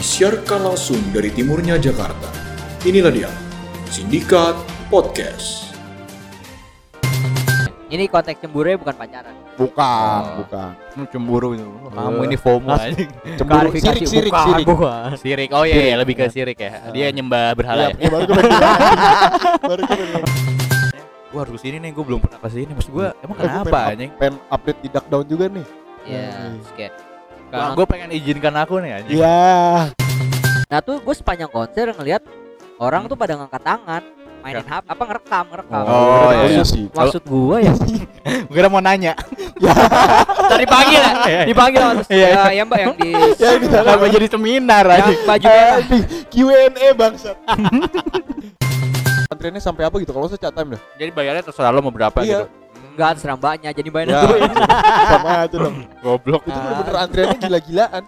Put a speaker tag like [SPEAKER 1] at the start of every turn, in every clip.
[SPEAKER 1] disiarkan langsung dari timurnya Jakarta. Inilah dia, Sindikat Podcast.
[SPEAKER 2] Ini konteks cemburu bukan pacaran.
[SPEAKER 3] Bukan,
[SPEAKER 4] Oh.
[SPEAKER 3] bukan.
[SPEAKER 4] Lu cemburu itu. Kamu
[SPEAKER 2] Eh,
[SPEAKER 4] ini FOMO.
[SPEAKER 3] Cemburu sirik, sirik,
[SPEAKER 2] bukan,
[SPEAKER 3] sirik.
[SPEAKER 2] bukan.
[SPEAKER 4] Sirik. Oh iya, iya, lebih ke sirik ya. Dia nyembah berhala ya.
[SPEAKER 3] Iya, baru gue baru gue
[SPEAKER 4] Gua harus ke sini nih, gua belum pernah ke sini. Maksud gua, emang
[SPEAKER 3] Eh,
[SPEAKER 4] kenapa anjing?
[SPEAKER 3] pengen update di Duck Down juga nih.
[SPEAKER 2] Iya,
[SPEAKER 3] Hmm.
[SPEAKER 2] Kalau-
[SPEAKER 4] gua pengen izinkan aku nih anjing.
[SPEAKER 3] Iya.
[SPEAKER 2] Nah tuh gue sepanjang konser ngelihat orang tuh pada ngangkat tangan, mainin HP, apa ngerekam, ngerekam.
[SPEAKER 4] Oh,
[SPEAKER 3] udah
[SPEAKER 4] iya,
[SPEAKER 3] tahu
[SPEAKER 4] iya.
[SPEAKER 3] sih.
[SPEAKER 2] Maksud gua ya
[SPEAKER 4] Gua kira mau nanya.
[SPEAKER 2] tadi ya,
[SPEAKER 4] Iya.
[SPEAKER 2] dipanggil
[SPEAKER 4] Iya,
[SPEAKER 2] ya, ya mbak yang di
[SPEAKER 3] Ya ini
[SPEAKER 4] Kenapa jadi seminar anjing?
[SPEAKER 2] baju merah.
[SPEAKER 3] Q&A bangsat. Antriannya sampai apa gitu? Kalau saya chat time dah.
[SPEAKER 4] Jadi bayarnya terserah lo mau berapa
[SPEAKER 3] Iya.
[SPEAKER 4] gitu.
[SPEAKER 2] Enggak terserah mbaknya, jadi bayar
[SPEAKER 3] Ya,
[SPEAKER 2] dulu.
[SPEAKER 3] sama aja dong.
[SPEAKER 4] Goblok.
[SPEAKER 3] Itu bener-bener antriannya gila-gilaan.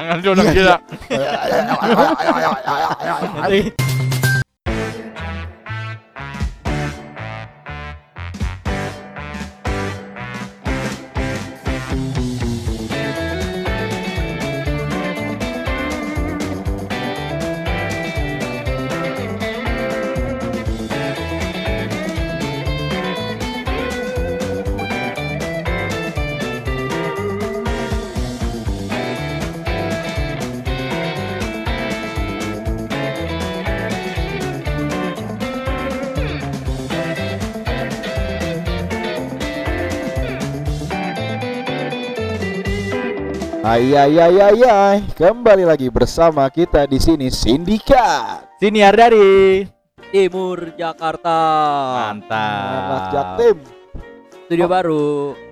[SPEAKER 4] Nanti udah
[SPEAKER 3] Iya,
[SPEAKER 4] gila.
[SPEAKER 3] Ayo, ayo, ayo, ayo, ayo, ayo, ayo, ayo, ayo.
[SPEAKER 4] Nanti
[SPEAKER 3] Ay, ay, ay, ay, ay. Kembali lagi bersama kita di sini Sindikat.
[SPEAKER 4] siniar dari
[SPEAKER 2] Timur Jakarta.
[SPEAKER 4] Mantap.
[SPEAKER 3] Jaktim.
[SPEAKER 2] Studio baru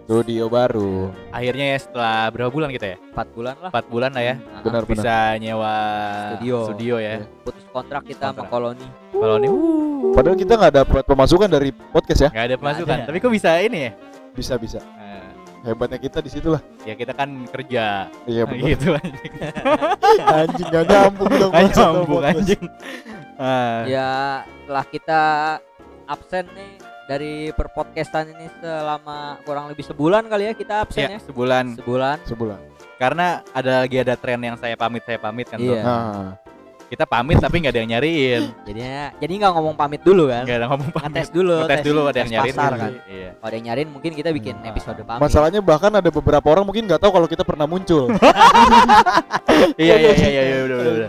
[SPEAKER 3] Studio baru.
[SPEAKER 4] Akhirnya ya setelah berapa bulan kita ya?
[SPEAKER 2] 4 bulan lah.
[SPEAKER 4] 4 bulan lah ya.
[SPEAKER 2] Nah,
[SPEAKER 3] Benar, benar.
[SPEAKER 4] Bisa nyewa
[SPEAKER 2] Studio.
[SPEAKER 4] studio ya.
[SPEAKER 2] Putus kontrak kita sama
[SPEAKER 4] Kontrak.
[SPEAKER 2] koloni.
[SPEAKER 4] Kalau ini
[SPEAKER 3] Padahal kita nggak dapat pemasukan dari podcast ya.
[SPEAKER 4] nggak ada pemasukan.
[SPEAKER 2] ada.
[SPEAKER 4] Tapi kok bisa ini ya?
[SPEAKER 3] Bisa, bisa.
[SPEAKER 4] Nah,
[SPEAKER 3] Hebatnya kita di situlah.
[SPEAKER 4] ya kita kan kerja
[SPEAKER 3] Iya benar.
[SPEAKER 4] gitu anjing.
[SPEAKER 3] Anjing gak nyambung dong. Sama
[SPEAKER 4] nyambung anjing. Ah,
[SPEAKER 2] Ya setelah kita absen nih dari perpodcastan ini selama kurang lebih sebulan kali ya kita absen
[SPEAKER 4] ya,
[SPEAKER 2] ya.
[SPEAKER 4] sebulan.
[SPEAKER 2] Sebulan.
[SPEAKER 3] Sebulan.
[SPEAKER 4] Karena ada lagi ada tren yang saya pamit saya pamit kan.
[SPEAKER 2] Iya.
[SPEAKER 4] Bro.
[SPEAKER 3] Nah,
[SPEAKER 4] Kita pamit tapi nggak ada yang nyariin.
[SPEAKER 2] Jadinya jadi nggak ngomong pamit dulu kan.
[SPEAKER 4] Nggak ada ngomong pamit.
[SPEAKER 2] Ngetes dulu,
[SPEAKER 4] Ngetes dulu ada yang nyariin.
[SPEAKER 2] pasar
[SPEAKER 4] gitu.
[SPEAKER 2] kan.
[SPEAKER 4] Iya.
[SPEAKER 2] Kalau ada yang nyariin mungkin kita bikin
[SPEAKER 4] Hmm.
[SPEAKER 2] episode pamit.
[SPEAKER 3] masalahnya bahkan ada beberapa orang mungkin nggak tahu kalau kita pernah muncul.
[SPEAKER 4] Iya iya iya iya iya, udah udah udah.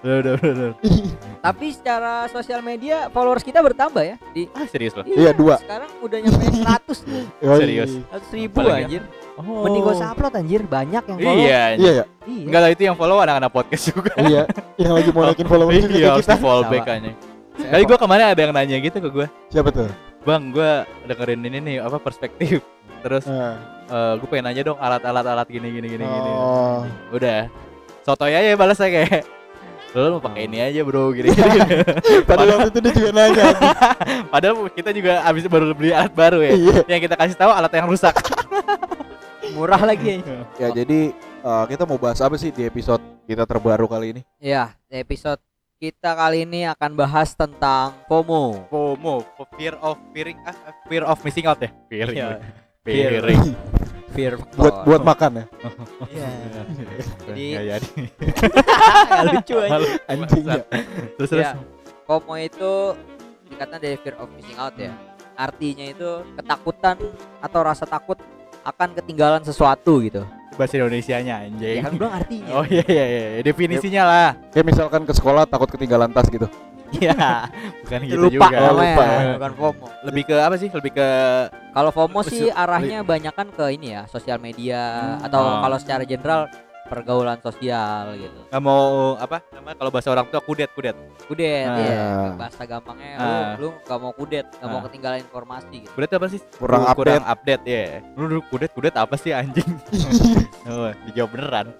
[SPEAKER 4] Udah udah udah. udah.
[SPEAKER 2] Tapi secara sosial media followers kita bertambah ya. Di
[SPEAKER 4] Ah serius loh.
[SPEAKER 3] Iya, dua.
[SPEAKER 2] Sekarang udah nyampe 100 tuh.
[SPEAKER 3] Yoi.
[SPEAKER 4] Serius?
[SPEAKER 2] 100 ribu anjir.
[SPEAKER 4] Oh.
[SPEAKER 2] Mending gak usah upload anjir, banyak yang follow.
[SPEAKER 4] Iya.
[SPEAKER 3] Iya ya.
[SPEAKER 2] Iya.
[SPEAKER 4] Enggak lah itu yang follow anak-anak podcast juga.
[SPEAKER 3] Iya. Yang lagi mau naikin followers juga
[SPEAKER 4] Iya
[SPEAKER 3] kita.
[SPEAKER 4] di fallback
[SPEAKER 2] Sama.
[SPEAKER 4] aja. Tadi gua kemarin ada yang nanya gitu ke gua.
[SPEAKER 3] Siapa tuh?
[SPEAKER 4] Bang, gua dengerin ini nih apa perspektif. Terus
[SPEAKER 3] Nah,
[SPEAKER 4] eh gue pengen nanya dong alat-alat alat gini gini gini gini.
[SPEAKER 3] Oh.
[SPEAKER 4] Udah. Sotoy aja balasnya kayak Lo mau pakai ini aja bro gini, gini, gini.
[SPEAKER 3] Padahal waktu itu dia juga nanya.
[SPEAKER 4] Padahal kita juga abis baru beli alat baru ya
[SPEAKER 3] Iya.
[SPEAKER 4] Yang kita kasih tahu alat yang rusak
[SPEAKER 2] Murah lagi.
[SPEAKER 3] Ya jadi eh, kita mau bahas apa sih di episode kita terbaru kali ini?
[SPEAKER 2] Ya, episode kita kali ini akan bahas tentang FOMO.
[SPEAKER 4] FOMO Fear of fearing ah, Fear of missing out ya Fearing
[SPEAKER 2] Iya.
[SPEAKER 4] Fearing
[SPEAKER 2] Fear
[SPEAKER 3] buat buat makan ya.
[SPEAKER 2] Iya. Jadi lucu aja.
[SPEAKER 4] Malu.
[SPEAKER 3] Anjing ya.
[SPEAKER 4] Terus terus
[SPEAKER 2] Ya, FOMO itu dikatakan dari fear of missing out ya. Artinya itu ketakutan atau rasa takut akan ketinggalan sesuatu gitu.
[SPEAKER 4] Bahasa Indonesianya
[SPEAKER 2] Ya
[SPEAKER 4] anjing
[SPEAKER 2] kan bilang artinya.
[SPEAKER 4] Oh iya iya iya Definisinya lah
[SPEAKER 3] Kayak misalkan ke sekolah takut ketinggalan tas gitu.
[SPEAKER 4] Iya Bukan gitu
[SPEAKER 2] lupa
[SPEAKER 4] juga
[SPEAKER 3] lupa.
[SPEAKER 2] bukan FOMO.
[SPEAKER 4] Lebih ke apa sih Lebih ke
[SPEAKER 2] Kalau FOMO sih arahnya banyak kan ke ini ya, sosial media atau
[SPEAKER 4] Oh.
[SPEAKER 2] kalau secara general pergaulan sosial gitu.
[SPEAKER 4] nggak mau apa nama kalau bahasa orang tua kudet kudet
[SPEAKER 2] Kudet
[SPEAKER 4] Ah.
[SPEAKER 2] ya, bahasa gampangnya
[SPEAKER 4] Ah.
[SPEAKER 2] lu lu gak mau kudet, gak mau
[SPEAKER 4] Ah.
[SPEAKER 2] ketinggalan informasi gitu.
[SPEAKER 4] kudet apa sih
[SPEAKER 3] Kurang
[SPEAKER 4] Lu kurang
[SPEAKER 3] update.
[SPEAKER 4] update ya lu dulu kudet kudet apa sih anjing oh, dijawab beneran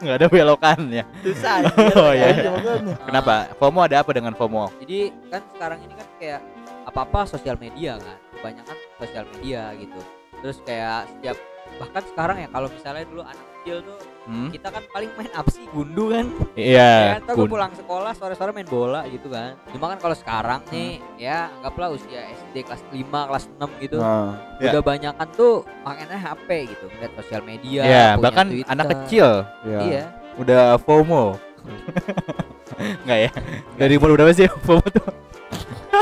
[SPEAKER 4] nggak ada belokannya
[SPEAKER 2] Susah.
[SPEAKER 4] oh iya
[SPEAKER 3] Iya,
[SPEAKER 4] kenapa FOMO ada apa dengan FOMO
[SPEAKER 2] Jadi kan sekarang ini kan kayak apa-apa sosial media kan. Kebanyakan sosial media gitu. Terus kayak setiap bahkan sekarang ya kalau misalnya dulu anak kecil tuh
[SPEAKER 4] Hmm?
[SPEAKER 2] kita kan paling main apa sih gundu kan
[SPEAKER 4] Iya.
[SPEAKER 2] ya kan gue pulang sekolah sore-sore main bola gitu kan cuma kan kalau sekarang nih
[SPEAKER 4] Hmm.
[SPEAKER 2] ya anggaplah usia SD kelas 5 kelas 6 gitu
[SPEAKER 3] Nah,
[SPEAKER 4] Ya.
[SPEAKER 2] udah banyakan tuh makanya HP gitu ngeliat sosial media
[SPEAKER 4] Iya,
[SPEAKER 2] punya
[SPEAKER 4] bahkan
[SPEAKER 2] Twitter.
[SPEAKER 4] anak kecil
[SPEAKER 3] ya.
[SPEAKER 2] iya
[SPEAKER 4] udah FOMO. Enggak ya? Dari umur berapa sih FOMO tuh?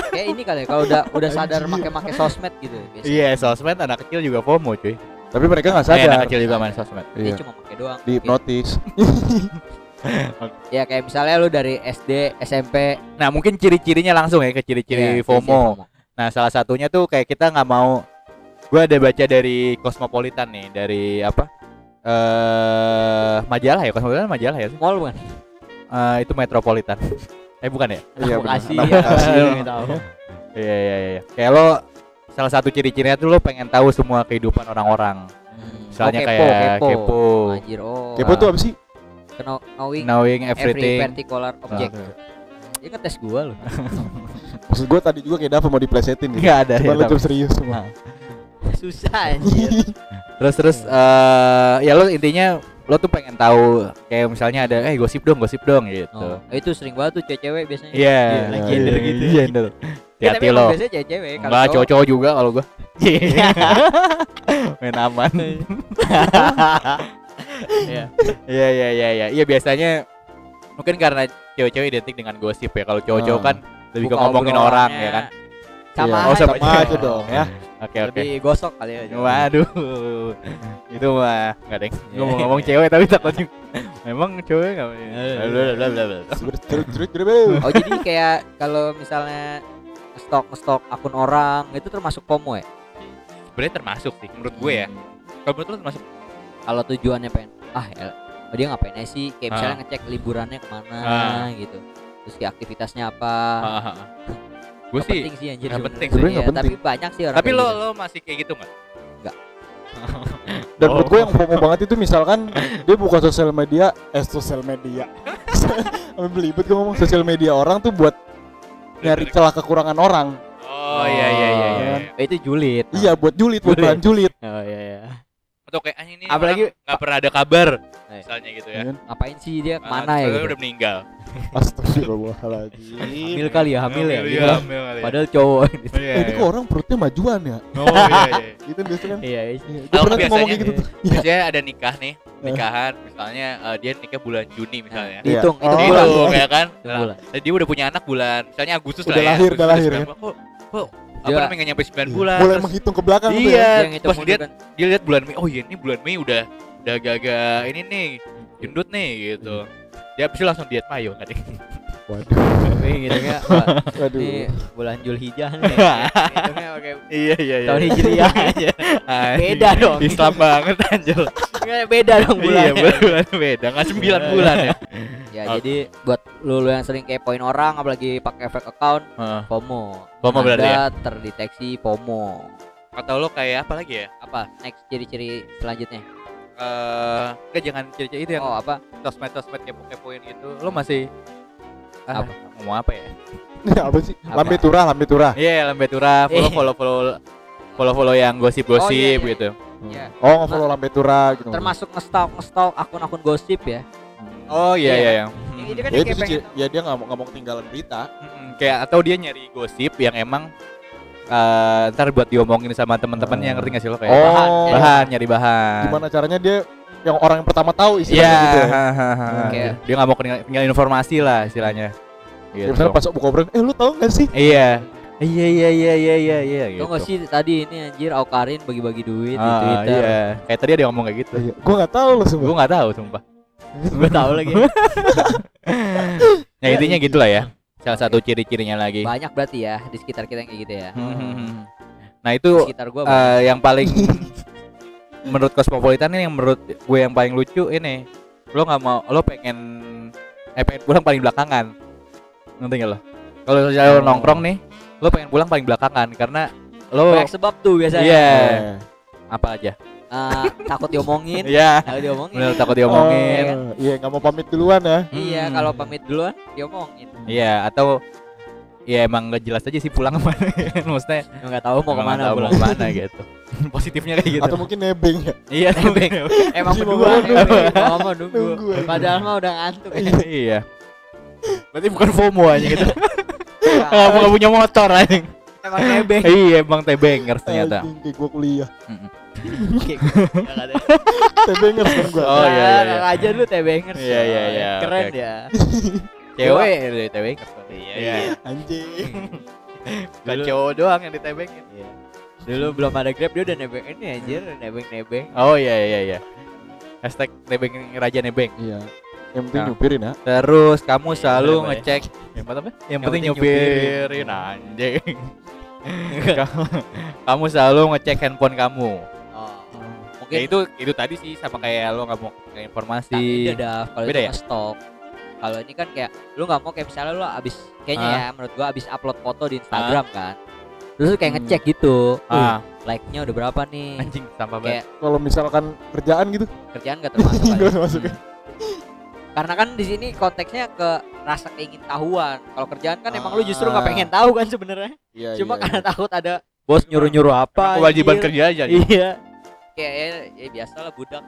[SPEAKER 2] kayak ini kali ya, kalau udah udah sadar make-make sosmed gitu biasanya
[SPEAKER 4] Iya, sosmed anak kecil juga FOMO, cuy.
[SPEAKER 3] Tapi mereka nggak
[SPEAKER 4] Eh, anak
[SPEAKER 3] sadar.
[SPEAKER 4] kecil juga main sosmed.
[SPEAKER 2] dia
[SPEAKER 3] Iya.
[SPEAKER 2] cuma pakai doang
[SPEAKER 3] Di hipnotis.
[SPEAKER 2] ya kayak misalnya lu dari SD SMP
[SPEAKER 4] Nah, mungkin ciri-cirinya langsung ya ke ciri-ciri
[SPEAKER 2] ya,
[SPEAKER 4] FOMO. Nah, salah satunya tuh kayak kita nggak mau gua ada baca dari Cosmopolitan nih, dari apa? Eh majalah ya, Cosmopolitan majalah ya.
[SPEAKER 2] mall bukan
[SPEAKER 4] Eh, itu Metropolitan. eh bukan ya?
[SPEAKER 3] Iya, benar.
[SPEAKER 2] Bekasi
[SPEAKER 3] Anak
[SPEAKER 2] ya
[SPEAKER 3] Bekasi.
[SPEAKER 2] Nggak tahu.
[SPEAKER 4] Iya iya iya. Kayak lo salah satu ciri-cirinya tuh lo pengen tahu semua kehidupan orang-orang.
[SPEAKER 2] Hmm.
[SPEAKER 4] Misalnya
[SPEAKER 2] Oh, kepo,
[SPEAKER 4] kayak
[SPEAKER 2] kepo.
[SPEAKER 4] kepo,
[SPEAKER 2] Anjir, oh.
[SPEAKER 3] Kepo tuh apa sih?
[SPEAKER 2] Know- knowing
[SPEAKER 4] knowing
[SPEAKER 2] every
[SPEAKER 4] everything.
[SPEAKER 2] particular object. Dia ngetes gua loh.
[SPEAKER 3] Maksud gue tadi juga kayak Dava mau diplesetin gitu.
[SPEAKER 4] Enggak ada
[SPEAKER 3] Cuma
[SPEAKER 4] ya,
[SPEAKER 3] lu jawab serius semua.
[SPEAKER 2] Susah anjir.
[SPEAKER 4] Terus terus eh ya lo intinya lo tuh pengen tahu kayak misalnya ada eh gosip dong, gosip dong gitu.
[SPEAKER 2] Oh, itu sering banget tuh cewek-cewek biasanya.
[SPEAKER 4] Iya,
[SPEAKER 3] lagi
[SPEAKER 2] gender
[SPEAKER 3] iya,
[SPEAKER 2] gitu.
[SPEAKER 4] Iya, gender.
[SPEAKER 2] Ya,
[SPEAKER 4] Hati-hati
[SPEAKER 2] tapi emang
[SPEAKER 4] lo.
[SPEAKER 2] biasanya cewek-cewek kalau
[SPEAKER 4] Enggak,
[SPEAKER 2] cowok-
[SPEAKER 4] cowok-cowok juga kalau gua. Main aman. Iya. Iya iya iya iya. Iya biasanya mungkin karena cewek-cewek identik dengan gosip ya. Kalau cowok-cowok
[SPEAKER 3] Ah.
[SPEAKER 4] kan lebih ke ngomongin orang ya kan.
[SPEAKER 2] Sama
[SPEAKER 3] Iya.
[SPEAKER 4] Oh,
[SPEAKER 2] aja.
[SPEAKER 4] sama
[SPEAKER 3] Sama aja dong ya.
[SPEAKER 4] Oke oke.
[SPEAKER 2] Lebih gosok kali ya.
[SPEAKER 4] Waduh. Itu mah enggak deng.
[SPEAKER 2] Iya.
[SPEAKER 4] Ngomong-ngomong cewek tapi takut. Memang cewek enggak
[SPEAKER 2] Iya. Oh, jadi kayak kalau misalnya stok stok akun orang itu termasuk FOMO ya?
[SPEAKER 4] Sebenarnya termasuk sih menurut gue ya. Kalau menurut lu termasuk
[SPEAKER 2] Kalau tujuannya pengen ah ya oh, dia ngapain aja sih? Kayak
[SPEAKER 4] Ah.
[SPEAKER 2] misalnya ngecek liburannya ke mana
[SPEAKER 4] Ah.
[SPEAKER 2] gitu. Terus kayak aktivitasnya apa?
[SPEAKER 4] gue
[SPEAKER 2] Nggak
[SPEAKER 4] sih
[SPEAKER 2] penting sih anjir
[SPEAKER 4] nggak
[SPEAKER 2] sebenarnya.
[SPEAKER 4] penting
[SPEAKER 3] sih. Sebenarnya nggak
[SPEAKER 2] Iya, tapi
[SPEAKER 3] penting.
[SPEAKER 2] banyak sih orang
[SPEAKER 4] tapi lo
[SPEAKER 2] gitu.
[SPEAKER 4] lo masih kayak gitu nggak?
[SPEAKER 3] Dan
[SPEAKER 4] Oh.
[SPEAKER 3] menurut gue yang FOMO banget itu misalkan dia buka sosial media, eh sosial media. Belibet gue ngomong sosial media orang tuh buat nyari celah kekurangan orang.
[SPEAKER 4] Oh iya iya iya iya.
[SPEAKER 2] Eh, itu julid.
[SPEAKER 3] Iya, buat julid, buat
[SPEAKER 2] Julid.
[SPEAKER 3] bahan julid.
[SPEAKER 2] Oh iya iya.
[SPEAKER 4] Atau kayak ini
[SPEAKER 2] Apalagi-
[SPEAKER 4] nggak pernah ada kabar. Misalnya gitu ya.
[SPEAKER 3] Iya kan?
[SPEAKER 2] Ngapain sih dia
[SPEAKER 4] Ah,
[SPEAKER 2] ke mana
[SPEAKER 4] ya
[SPEAKER 2] gitu?
[SPEAKER 4] udah meninggal.
[SPEAKER 3] Astagfirullahaladzim.
[SPEAKER 2] Hamil kali ya, hamil ya.
[SPEAKER 4] Hamil,
[SPEAKER 2] gitu.
[SPEAKER 4] iya, hamil kali ya.
[SPEAKER 2] Padahal cowok gitu.
[SPEAKER 4] Iya,
[SPEAKER 3] Eh, ini
[SPEAKER 4] iya.
[SPEAKER 3] kok orang perutnya majuan ya?
[SPEAKER 4] Oh iya iya.
[SPEAKER 3] Gitu biasa kan.
[SPEAKER 2] Iya, iya.
[SPEAKER 3] Gue
[SPEAKER 4] Tahu
[SPEAKER 3] pernah tuh ngomong
[SPEAKER 4] biasanya-
[SPEAKER 3] kayak gitu tuh. Iya.
[SPEAKER 4] Biasanya ada nikah nih, nikahan misalnya eh, dia nikah bulan Juni misalnya.
[SPEAKER 3] Iya. Oh.
[SPEAKER 2] hitung
[SPEAKER 4] Itu
[SPEAKER 2] bulan.
[SPEAKER 4] ya kan?
[SPEAKER 2] Hitung
[SPEAKER 4] Nah,
[SPEAKER 2] bulan.
[SPEAKER 4] dia udah punya anak bulan misalnya Agustus
[SPEAKER 3] Udah
[SPEAKER 4] lah ya.
[SPEAKER 3] lahir, udah
[SPEAKER 4] Agustus,
[SPEAKER 3] lahir ya.
[SPEAKER 4] Kok kok apa
[SPEAKER 2] Dia-
[SPEAKER 4] namanya nyampe 9 bulan.
[SPEAKER 3] Mulai menghitung ke belakang tuh
[SPEAKER 4] Iya.
[SPEAKER 3] ya.
[SPEAKER 2] Yang itu
[SPEAKER 4] pas lihat
[SPEAKER 2] kan.
[SPEAKER 4] dia lihat bulan Mei, oh iya ini bulan Mei udah udah agak-agak ini nih gendut nih gitu. Dia habis itu langsung diet mayo kan.
[SPEAKER 3] Waduh,
[SPEAKER 2] Tapi gitu ya.
[SPEAKER 3] waduh.
[SPEAKER 2] Ini bulan Julhijjah nih. Hitungnya pakai
[SPEAKER 4] iya iya iya.
[SPEAKER 2] tahun Hijriah aja. Beda dong.
[SPEAKER 4] Islam banget anjir.
[SPEAKER 2] Beda dong
[SPEAKER 4] Iya,
[SPEAKER 2] bulannya.
[SPEAKER 4] bulan beda, nggak 9 bulan ya.
[SPEAKER 2] Ya jadi buat lu, lu yang sering kepoin orang apalagi pakai fake account
[SPEAKER 4] Heeh.
[SPEAKER 2] FOMO.
[SPEAKER 4] FOMO berarti ya?
[SPEAKER 2] Terdeteksi FOMO.
[SPEAKER 4] Atau lo kayak apa lagi ya?
[SPEAKER 2] Apa next ciri-ciri selanjutnya?
[SPEAKER 4] Eh, enggak jangan ciri-ciri itu yang
[SPEAKER 2] Oh, apa?
[SPEAKER 4] sosmed-sosmed kepo-kepoin gitu. Lo masih ah,
[SPEAKER 2] Apa?
[SPEAKER 4] ngomong apa ya?
[SPEAKER 3] apa sih? Lambe turah, lambe turah.
[SPEAKER 4] Iya, lambe tura, follow
[SPEAKER 2] Eh.
[SPEAKER 4] follow follow follow follow yang gosip-gosip
[SPEAKER 2] Oh, iya, iya.
[SPEAKER 4] gitu.
[SPEAKER 2] Ya.
[SPEAKER 3] Oh, nge-follow lambe turah gitu.
[SPEAKER 2] Termasuk ngestalk ngestalk akun-akun gosip ya.
[SPEAKER 4] Oh iya
[SPEAKER 2] Iya.
[SPEAKER 4] iya Yang
[SPEAKER 2] itu kan
[SPEAKER 3] Ya sih,
[SPEAKER 2] pengen
[SPEAKER 3] ya dia nggak mau nggak mau ketinggalan berita.
[SPEAKER 4] kayak atau dia nyari gosip yang emang eh, ntar buat diomongin sama temen-temennya
[SPEAKER 3] Ah.
[SPEAKER 4] ngerti gak sih lo kayak
[SPEAKER 3] Oh,
[SPEAKER 2] bahan, ya.
[SPEAKER 4] bahan nyari bahan.
[SPEAKER 3] gimana caranya dia yang orang yang pertama tahu
[SPEAKER 4] Iya,
[SPEAKER 3] istilahnya gitu ya.
[SPEAKER 4] hahaha.
[SPEAKER 2] Kayak-
[SPEAKER 4] dia nggak mau ketinggalan informasi lah istilahnya.
[SPEAKER 3] Ya,
[SPEAKER 4] Gitu.
[SPEAKER 3] misalnya pas buka obrolan, eh lu tahu nggak sih?
[SPEAKER 4] Iya. Iya iya iya iya iya iya
[SPEAKER 2] Tau gak sih tadi ini anjir Aukarin bagi-bagi duit di
[SPEAKER 4] Ah,
[SPEAKER 2] Twitter.
[SPEAKER 4] iya. Kayak tadi ada yang ngomong kayak gitu.
[SPEAKER 3] Iya, gua nggak tahu loh semua.
[SPEAKER 4] Gue nggak tahu sumpah.
[SPEAKER 2] Gue tahu lagi.
[SPEAKER 4] Ya intinya gitulah ya. Salah satu ciri-cirinya lagi.
[SPEAKER 2] Banyak berarti ya di sekitar kita yang kayak gitu ya.
[SPEAKER 4] Hmm. Nah
[SPEAKER 2] Di
[SPEAKER 4] itu
[SPEAKER 2] sekitar gua
[SPEAKER 4] eh, yang paling menurut Cosmopolitan ini yang menurut gue yang paling lucu ini lo nggak mau lo pengen eh pengen pulang paling belakangan ngerti nggak lo kalau misalnya lo
[SPEAKER 3] Oh.
[SPEAKER 4] nongkrong nih lo pengen pulang paling belakangan karena lo
[SPEAKER 2] banyak sebab tuh biasanya.
[SPEAKER 4] Iya.
[SPEAKER 3] Eh.
[SPEAKER 4] apa aja
[SPEAKER 2] Eh, takut diomongin.
[SPEAKER 4] Iya.
[SPEAKER 2] Takut diomongin.
[SPEAKER 4] bener takut diomongin.
[SPEAKER 3] Oh, Iya, nggak mau pamit duluan ya.
[SPEAKER 2] Iya,
[SPEAKER 4] Hmm.
[SPEAKER 2] kalau pamit duluan diomongin.
[SPEAKER 4] iya atau ya emang nggak jelas aja sih pulang ke mana. Maksudnya
[SPEAKER 2] nggak tahu mau ke
[SPEAKER 4] mana tahu
[SPEAKER 2] pulang.
[SPEAKER 4] ke mana gitu. Positifnya kayak gitu.
[SPEAKER 3] Atau mungkin nebeng ya.
[SPEAKER 4] iya nebeng.
[SPEAKER 2] emang berdua
[SPEAKER 3] mau
[SPEAKER 2] mau nunggu. Padahal mah udah ngantuk.
[SPEAKER 4] Iya. Berarti bukan FOMO aja gitu. Nggak nggak punya motor aja
[SPEAKER 2] emang nebeng.
[SPEAKER 4] Iya emang tebengers ternyata
[SPEAKER 3] Anjing, kayak gua kuliah. Tebengers kan gua.
[SPEAKER 4] Oh, iya, iya, iya.
[SPEAKER 2] Aja lu tebengers
[SPEAKER 4] Iya, iya, iya,
[SPEAKER 2] keren ya
[SPEAKER 4] cewek dari tebengers iya iya
[SPEAKER 3] Anjing.
[SPEAKER 4] Bukan cowok doang yang ditebengin
[SPEAKER 2] dulu belum ada grab dia udah nebeng ini anjir nebeng nebeng
[SPEAKER 4] oh iya iya iya hashtag nebeng raja nebeng
[SPEAKER 3] Iya. Yang penting
[SPEAKER 4] Nah.
[SPEAKER 3] nyupirin ya.
[SPEAKER 4] Terus kamu selalu
[SPEAKER 2] boleh, boleh.
[SPEAKER 4] ngecek yang apa? Yang, penting
[SPEAKER 2] penting
[SPEAKER 4] nyupirin anjing. kamu, kamu selalu ngecek handphone kamu. Ya
[SPEAKER 2] mungkin
[SPEAKER 4] itu itu tadi sih sama kayak lo nggak mau ke
[SPEAKER 2] tapi
[SPEAKER 4] informasi.
[SPEAKER 2] beda kalau
[SPEAKER 4] Beda ya?
[SPEAKER 2] stok kalau ini kan kayak lu nggak mau kayak misalnya lu abis kayaknya
[SPEAKER 4] Ah.
[SPEAKER 2] ya menurut gua abis upload foto di Instagram kan terus lu kayak
[SPEAKER 3] Hmm.
[SPEAKER 2] ngecek gitu
[SPEAKER 4] Ah,
[SPEAKER 2] like-nya udah berapa nih
[SPEAKER 4] anjing
[SPEAKER 2] kayak
[SPEAKER 4] banget.
[SPEAKER 3] Kalau misalkan kerjaan gitu,
[SPEAKER 2] kerjaan gak termasuk
[SPEAKER 3] enggak masuk ya.
[SPEAKER 2] karena kan di sini konteksnya ke rasa keingin tahuan kalau kerjaan kan emang lu justru
[SPEAKER 3] Ah.
[SPEAKER 2] nggak pengen tahu kan sebenarnya
[SPEAKER 3] Iya,
[SPEAKER 2] cuma
[SPEAKER 3] iya,
[SPEAKER 2] karena takut ada bos nyuruh nyuruh apa
[SPEAKER 4] Kewajiban kerja aja.
[SPEAKER 2] iya kayak ya, ya biasa lah budak.